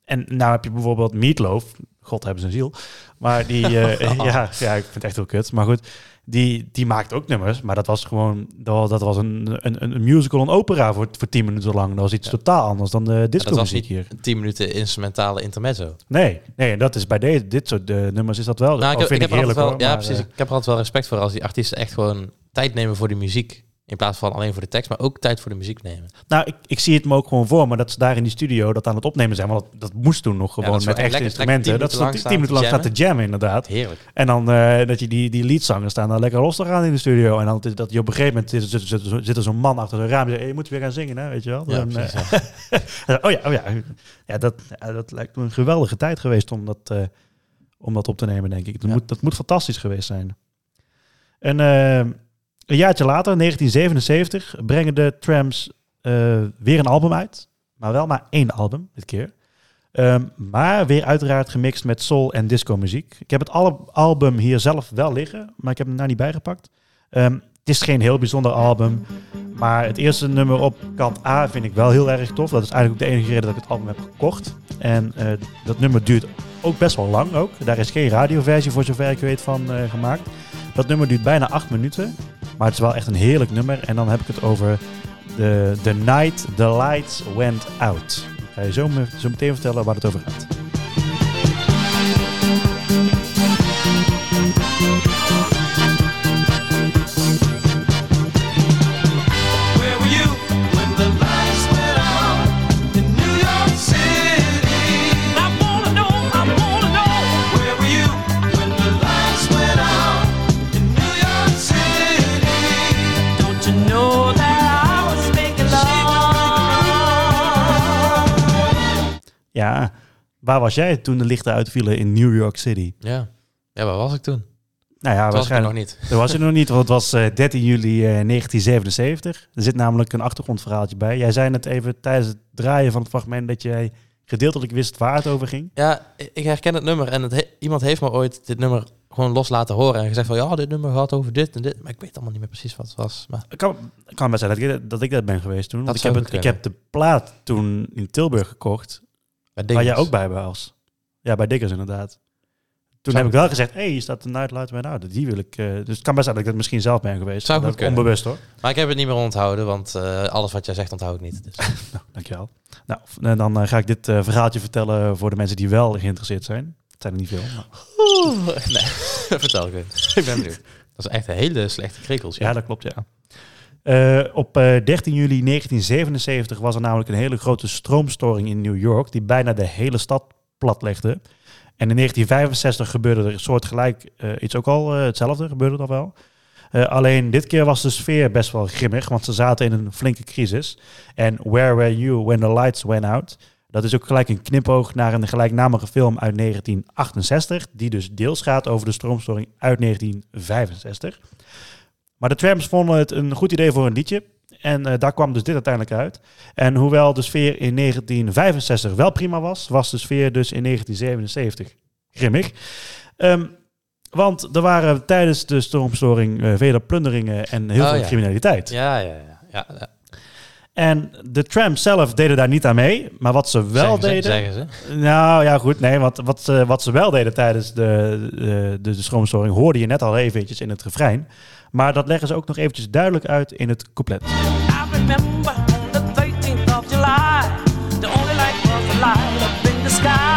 En nou heb je bijvoorbeeld Meatloaf. God hebben zijn ziel. Maar die, eh, ja, ja, ik vind het echt heel kut. Maar goed, die, die maakt ook nummers. Maar dat was gewoon, dat was, dat was een, een, een musical, een opera voor, voor 10 minuten lang. Dat was iets Ja. totaal anders dan de disco dat was niet hier. een 10 minuten instrumentale intermezzo. Nee, nee, dat is bij deze, dit soort eh, nummers is dat wel. Nou, ik heb, vind ik ik, heb er altijd heerlijk wel, hoor, ja, maar, precies. eh, Ik heb er altijd wel respect voor als die artiesten echt gewoon tijd nemen voor de muziek. In plaats van alleen voor de tekst, maar ook tijd voor de muziek nemen. nou, ik, ik zie het me ook gewoon voor, maar dat ze daar in die studio dat aan het opnemen zijn. Want dat, dat moest toen nog gewoon met echte instrumenten. dat ze tien minuten lang staat te jammen, inderdaad. Heerlijk. En dan eh, dat je die, die leadzangers staan daar lekker los te gaan in de studio. En dan dat je op een gegeven moment zit, zit, zit, zit er zo'n man achter zo'n raam zegt, hey, je moet weer gaan zingen, hè, weet je wel. Ja, Dan, precies, eh, oh ja, oh ja. ja dat, dat lijkt me een geweldige tijd geweest om dat, eh, om dat op te nemen, denk ik. Dat, moet, dat moet fantastisch geweest zijn. En een jaartje later, 1977, brengen de Trams eh, weer een album uit. Maar wel maar één album dit keer. Ehm, maar weer uiteraard gemixt met soul en disco muziek. Ik heb het al- album hier zelf wel liggen, maar ik heb hem nou niet bijgepakt. Ehm, het is geen heel bijzonder album. Maar het eerste nummer op kant A vind ik wel heel erg tof. Dat is eigenlijk ook de enige reden dat ik het album heb gekocht. En eh, dat nummer duurt ook best wel lang ook. Daar is geen radioversie voor zover ik weet van eh, gemaakt. Dat nummer duurt bijna acht minuten. Maar het is wel echt een heerlijk nummer. En dan heb ik het over The, the Night the Lights Went Out. Ik ga je zo, zo meteen vertellen waar het over gaat. Ja, waar was jij toen de lichten uitvielen in New York City? Ja. ja, waar was ik toen? Nou ja, Dat was ik nog niet. Dat was het nog niet, want het was eh, 13 juli eh, 1977. Er zit namelijk een achtergrondverhaaltje bij. Jij zei net even tijdens het draaien van het fragment dat jij gedeeltelijk wist waar het over ging. Ja, ik herken het nummer en het he- iemand heeft me ooit dit nummer gewoon los laten horen en gezegd van ja, dit nummer gaat over dit en dit. Maar ik weet allemaal niet meer precies wat het was. Maar Het kan, kan best zijn dat ik, dat ik dat ben geweest toen. Want Dat ik heb, het, ik heb de plaat toen in Tilburg gekocht, bij waar jij ook bij was. Ja, bij Diggers inderdaad. Toen Zou heb ik wel gezegd, hé, hier staat de Night Light Man Out. Die wil ik... eh, dus het kan best zijn dat ik dat misschien zelf ben geweest. Zou Dat goed ik kunnen. Onbewust hoor. Maar ik heb het niet meer onthouden, want eh, alles wat jij zegt onthoud ik niet. Dus. Nou, dankjewel. Nou, en dan eh, ga ik dit verhaaltje vertellen voor de mensen die wel geïnteresseerd zijn. Het zijn er niet veel. maar- Oeh, nee, vertel ik het. Ik ben benieuwd. Dat is echt een hele slechte krikkels. Ja, dat klopt, ja. Eh, op eh, 13 juli 1977 was er namelijk een hele grote stroomstoring in New York... die bijna de hele stad platlegde. En in 1965 gebeurde er soortgelijk eh, iets ook al eh, hetzelfde, gebeurde dat wel. Eh, alleen dit keer was de sfeer best wel grimmig, want ze zaten in een flinke crisis. En Where Were You When the Lights Went Out? Dat is ook gelijk een knipoog naar een gelijknamige film uit 1968, die dus deels gaat over de stroomstoring uit 1965. Maar de Tramps vonden het een goed idee voor een liedje. En eh, daar kwam dus dit uiteindelijk uit. En hoewel de sfeer in 1965 wel prima was, was de sfeer dus in 1977 grimmig. Ehm, want er waren tijdens de stroomstoring eh, vele plunderingen en heel Oh, veel ja. criminaliteit. Ja, ja, ja. ja, ja. En de Tramps zelf deden daar niet aan mee. Maar wat ze wel zeggen ze, deden... Zeggen ze. Nou ja, goed. Nee, want wat, ze- wat ze wel deden tijdens de, de, de, de stroomstoring hoorde je net al eventjes in het refrein. Maar dat leggen ze ook nog eventjes duidelijk uit in het couplet. I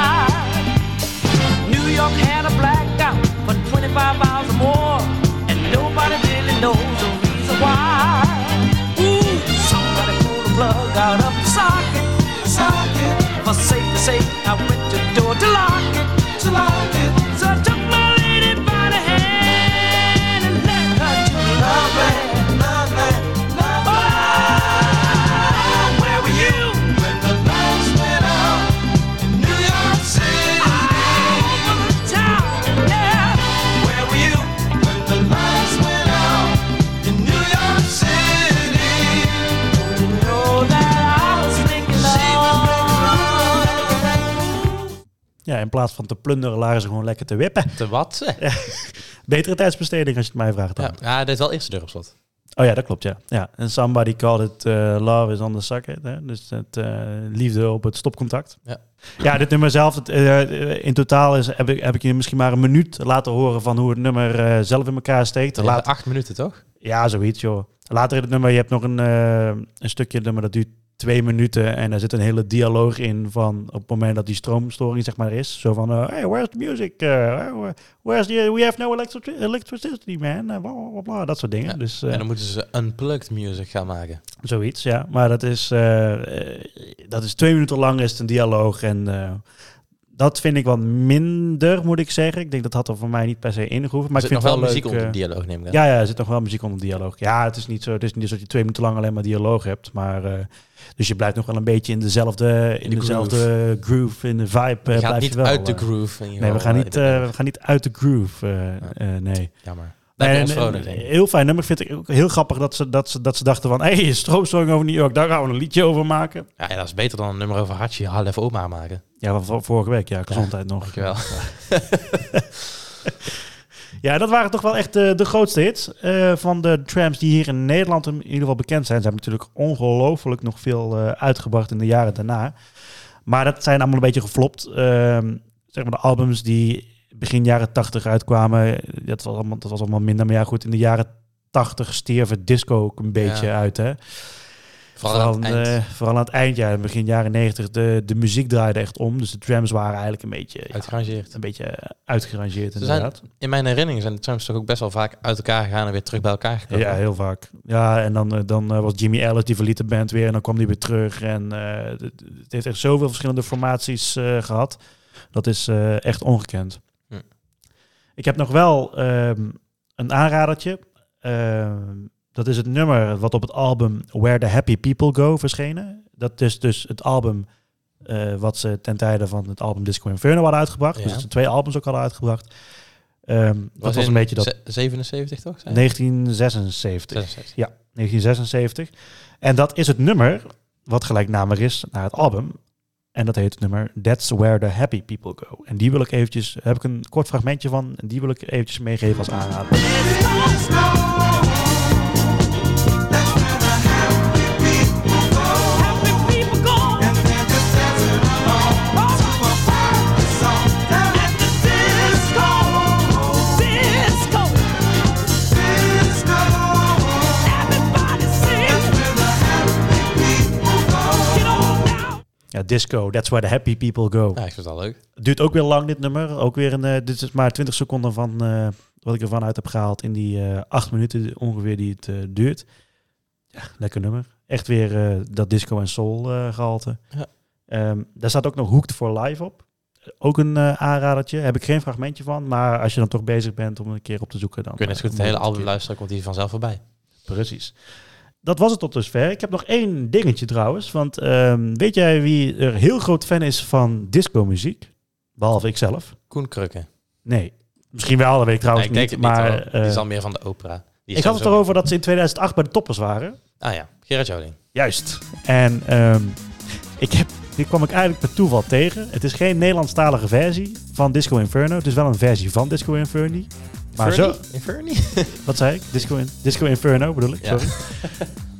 in plaats van te plunderen lagen ze gewoon lekker te wippen. Te wat? Betere tijdsbesteding als je het mij vraagt dan. Ja, hij deed wel eerst de deur op slot. Oh ja, dat klopt, ja. ja. En somebody called it eh, love is on the socket. Hè? Dus het eh, liefde op het stopcontact. Ja. Ja, dit nummer zelf, het, eh, in totaal is, heb, ik, heb ik je misschien maar een minuut laten horen van hoe het nummer zelf in elkaar steekt. Ja, Later, acht minuten, toch? ja, zoiets joh. Later in het nummer, je hebt nog een, een stukje nummer dat duurt twee minuten en daar zit een hele dialoog in van op het moment dat die stroomstoring zeg maar is. Zo van, eh, hey, where's the music? Eh, where- where's the, we have no electric electricity, man. Eh, blah, blah, blah, blah, dat soort dingen. Ja. Dus, eh, En dan moeten ze unplugged music gaan maken. Zoiets, ja. Maar dat is, eh, eh, dat is twee minuten lang is het een dialoog. En eh, dat vind ik wat minder, moet ik zeggen. Ik denk dat had er voor mij niet per se ingehoeven. Maar Maar ik er vind zit nog wel leuk. muziek onder eh, de dialoog, neem ik aan. ja, ja, er zit nog wel muziek onder dialoog. Ja, het is niet zo. Het is niet zo dat je twee minuten lang alleen maar dialoog hebt. Maar, eh, dus je blijft nog wel een beetje in dezelfde, in de dezelfde groove. in de vibe. Je eh, gaat blijf niet je wel, uit de groove. Nee, we gaan, niet, we gaan niet uit de groove. nee. Jammer. En- zijn. heel fijn nummer. Vind ik ook heel grappig dat ze, dat ze, dat ze dachten van... hé, hey, stroomstoring over New York, daar gaan we een liedje over maken. Ja, ja, dat is beter dan een nummer over Hachi Halef Oma maken. Ja, van vorige week. Ja, gezondheid nog. Dankjewel. Ja, dat waren toch wel echt de, de grootste hits eh, van de trams die hier in Nederland in ieder geval bekend zijn. Ze hebben natuurlijk ongelooflijk nog veel eh, uitgebracht in de jaren daarna. Maar dat zijn allemaal een beetje geflopt. Ehm, zeg maar de albums die begin jaren 80 uitkwamen, dat was allemaal, dat was allemaal minder. Maar ja, goed, in de jaren 80 stierven disco ook een beetje Ja. uit, hè? Vooral aan het Vooral, eind. eh, vooral aan het eind, ja, begin jaren 90. De, de muziek draaide echt om. Dus de trams waren eigenlijk een beetje, ja, Uitgerangeerd. een beetje uitgerangeerd Ze zijn, inderdaad. in mijn herinnering zijn de trams toch ook best wel vaak uit elkaar gegaan en weer terug bij elkaar gekomen. Ja, heel vaak. Ja, en dan, eh, dan eh, was Jimmy Ellis, die verliet de band weer en dan kwam die weer terug. En eh, het, heeft echt zoveel verschillende formaties eh, gehad. Dat is eh, echt ongekend. Ik heb nog wel ehm, een aanradertje. Ehm, dat is het nummer wat op het album Where the Happy People Go verschenen. Dat is dus het album eh, wat ze ten tijde van het album Disco Inferno hadden uitgebracht. Ja. Dus dat ze twee albums ook hadden uitgebracht. Ehm, dat was een beetje dat... ze- 77 toch? Zei je? 1976. 66. Ja, 1976. En dat is het nummer wat gelijknamig is naar het album. En dat heet het nummer That's Where the Happy People Go. En die wil ik eventjes, heb ik een kort fragmentje van. En die wil ik eventjes meegeven als aanrader. Disco, That's Where the Happy People Go. Ja, ik vind het leuk. Duurt ook weer lang dit nummer. Ook weer een, eh, dit is maar 20 seconden van eh, wat ik ervan uit heb gehaald in die eh acht minuten ongeveer die het duurt. Ja, lekker nummer. Echt weer dat disco en soul eh, gehalte. Ja. Ehm, daar staat ook nog Hooked for Live op. ook een aanradertje. Heb ik geen fragmentje van. Maar als je dan toch bezig bent om een keer op te zoeken, dan... Kun je net goed het hele album luisteren, komt die vanzelf voorbij. Precies. Dat was het tot dusver. Ik heb nog één dingetje trouwens. Want ehm, weet jij wie er heel groot fan is van disco-muziek? Behalve ik zelf. Koen Krukke. Nee. Misschien wel, dat weet ik trouwens Nee, ik denk niet. het niet, maar hoor. Die is eh, al meer van de opera. Die ik had het erover dat ze in 2008 bij de toppers waren. Ah ja, Gerard Joling. Juist. En ehm, ik heb, die kwam ik eigenlijk per toeval tegen. Het is geen Nederlandstalige versie van Disco Inferno. Het is wel een versie van Disco Inferno. Maar zo, Inferno? wat zei ik? Disco, in, Disco Inferno bedoel ik, sorry.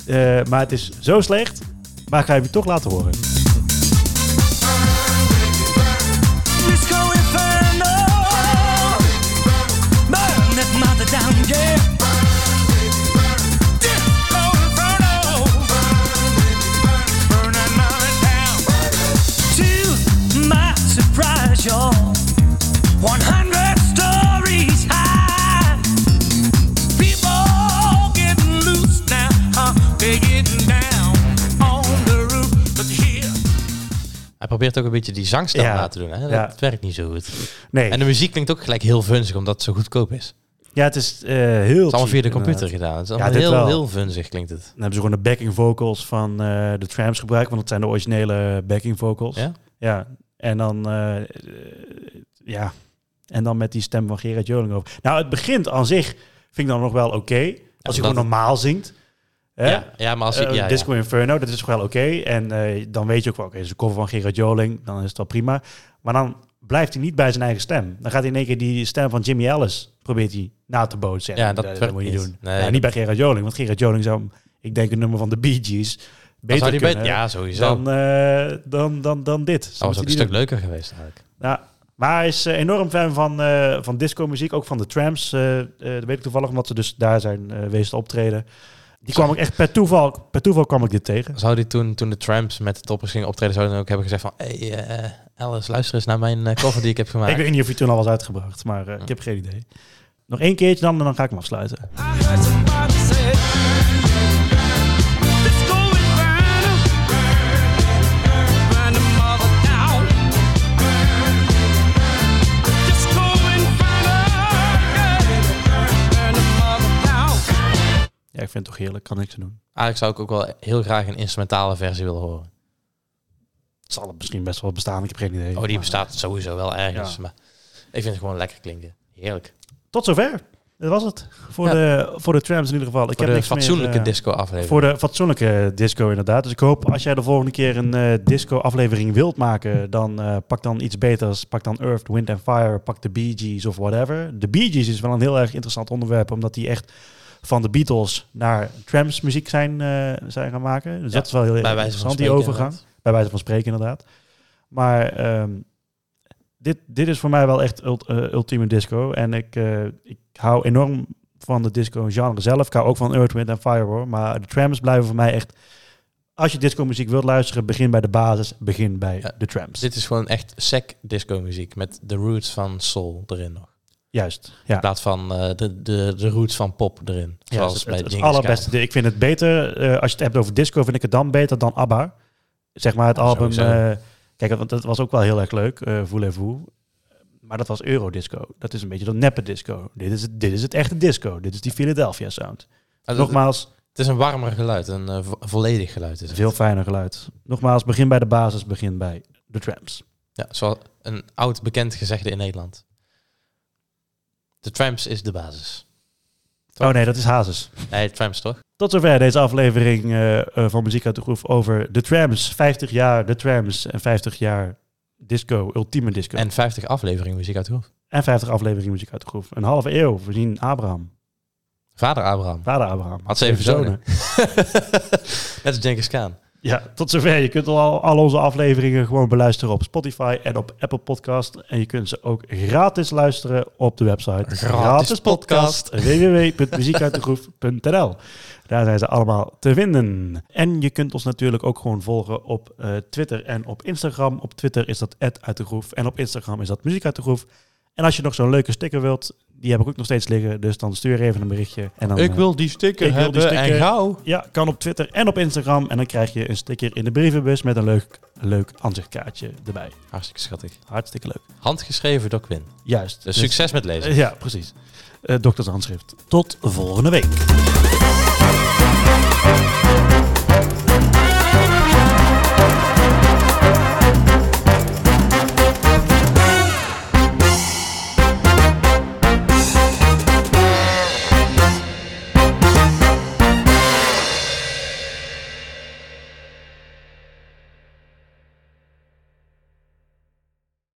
Eh, maar het is zo slecht, maar ik ga je toch laten horen. Probeert ook een beetje die zangstem Ja. na te doen. Hè? Dat Ja. werkt niet zo goed. Nee, En de muziek klinkt ook gelijk heel vunzig, omdat het zo goedkoop is. Het ja, het is eh, heel is allemaal cheap, via de computer inderdaad. gedaan. Het is Ja, allemaal heel, wel. heel vunzig klinkt het. Dan hebben ze gewoon de backing vocals van eh, de Tramps gebruikt, want dat zijn de originele backing vocals. Ja? Ja, en dan, eh, ja, en dan met die stem van Gerard Joling over. Nou, het begint aan zich, vind ik dan nog wel oké. als je omdat gewoon het- normaal zingt. Hè? Ja, ja, maar als je... Eh, ja, ja. Disco Inferno, dat is wel oké. En eh, dan weet je ook wel, oké, het is een cover van Gerard Joling, dan is het wel prima. Maar dan blijft hij niet bij zijn eigen stem. Dan gaat hij in één keer die stem van Jimmy Ellis, probeert hij na te bootsen. Ja, dat werkt moet je niet doen. Nee, ja, niet bij Gerard Joling, want Gerard Joling zou, ik denk, een nummer van de Bee Gees beter kunnen beter- ja, sowieso. dan, eh, dan, dan, dan dit. dat was ook een stuk leuker geweest eigenlijk. Ja, maar hij is eh, enorm fan van, eh, van disco-muziek, ook van de Tramps. eh eh, dat weet ik toevallig, omdat ze dus daar zijn eh wezen optreden. Die kwam ik echt per toeval, per toeval kwam ik dit tegen. Zou die toen, toen de Tramps met de toppers gingen optreden, zouden dan ook hebben gezegd van... Hey, eh, Alice, luister eens naar mijn eh, cover die ik heb gemaakt. Ik weet niet of hij toen al was uitgebracht, maar eh, ik heb geen idee. Nog één keertje dan en dan ga ik hem afsluiten. Vind het toch heerlijk, kan niks aan doen. Eigenlijk zou ik ook wel heel graag een instrumentale versie willen horen. Het zal het misschien best wel bestaan, ik heb geen idee. Oh, die Maar, bestaat sowieso wel ergens. Ja. Maar ik vind het gewoon lekker klinken. Heerlijk. Tot zover. Dat was het. Voor, Ja. de, voor de Tramps in ieder geval. Ik Voor heb de niks meer, fatsoenlijke eh, disco-aflevering. Voor de fatsoenlijke disco inderdaad. Dus ik hoop als jij de volgende keer een eh, disco aflevering wilt maken, dan eh, pak dan iets beters. Pak dan Earth, Wind and Fire, pak de Bee Gees of whatever. De Bee Gees is wel een heel erg interessant onderwerp, omdat die echt van de Beatles naar trams muziek zijn, eh, zijn gaan maken. Dus Ja, dat is wel heel interessant, die overgang. inderdaad. Bij wijze van spreken inderdaad. Maar ehm, dit, dit is voor mij wel echt ult- eh, ultieme disco. En ik, eh, ik hou enorm van de disco genre zelf. Ik hou ook van Earth, Wind and Fire hoor. Maar de trams blijven voor mij echt... Als je disco muziek wilt luisteren, begin bij de basis. Begin bij Ja, de trams. Dit is gewoon echt sec disco muziek met de roots van soul erin nog. Juist, ja. In plaats van eh, de, de, de roots van pop erin. Ja, Zoals het, bij het, allerbeste. Ik vind het beter, eh, als je het hebt over disco, vind ik het dan beter dan ABBA. Zeg maar het Ja, album... eh, kijk, want dat was ook wel heel erg leuk, eh Voulez-vous. Maar dat was Eurodisco. Dat is een beetje dat neppe disco. Dit is, het, dit is het echte disco. Dit is die Philadelphia sound. Ah, Nogmaals, Het is een warmer geluid, een vo- volledig geluid. Is het. veel fijner geluid. Nogmaals, begin bij de basis, begin bij de trams. Ja, zoals een oud bekend gezegde in Nederland. De Tramps is de basis. Oh nee, dat is Hazes. Nee, Tramps toch? Tot zover deze aflevering eh, eh, van Muziek uit de Groef over de trams. 50 jaar de trams en 50 jaar disco, ultieme disco. En 50 afleveringen muziek uit de hoofd. En 50 afleveringen muziek uit de groef. Een halve eeuw. We zien Abraham. Vader Abraham. Vader Abraham. Had zeven zonen. Net als Genghis Khan. Ja, tot zover. Je kunt al, al onze afleveringen gewoon beluisteren op Spotify en op Apple Podcast. En je kunt ze ook gratis luisteren op de website. Gratis podcast. www.muziekuitdegroef.nl Daar zijn ze allemaal te vinden. En je kunt ons natuurlijk ook gewoon volgen op eh, Twitter en op Instagram. Op Twitter is dat uit de groef en op Instagram is dat muziek uit de groef. En als je nog zo'n leuke sticker wilt, die heb ik ook nog steeds liggen. Dus dan stuur even een berichtje. En dan, Ik eh, wil die sticker hebben die sticker. en gauw. Ja, kan op Twitter en op Instagram. En dan krijg je een sticker in de brievenbus met een leuk, leuk aanzichtkaartje erbij. Hartstikke schattig. Hartstikke leuk. Handgeschreven door Quinn. Juist. Dus Dus- succes met lezen. Eh, ja, precies. Eh dokters handschrift. Tot volgende week.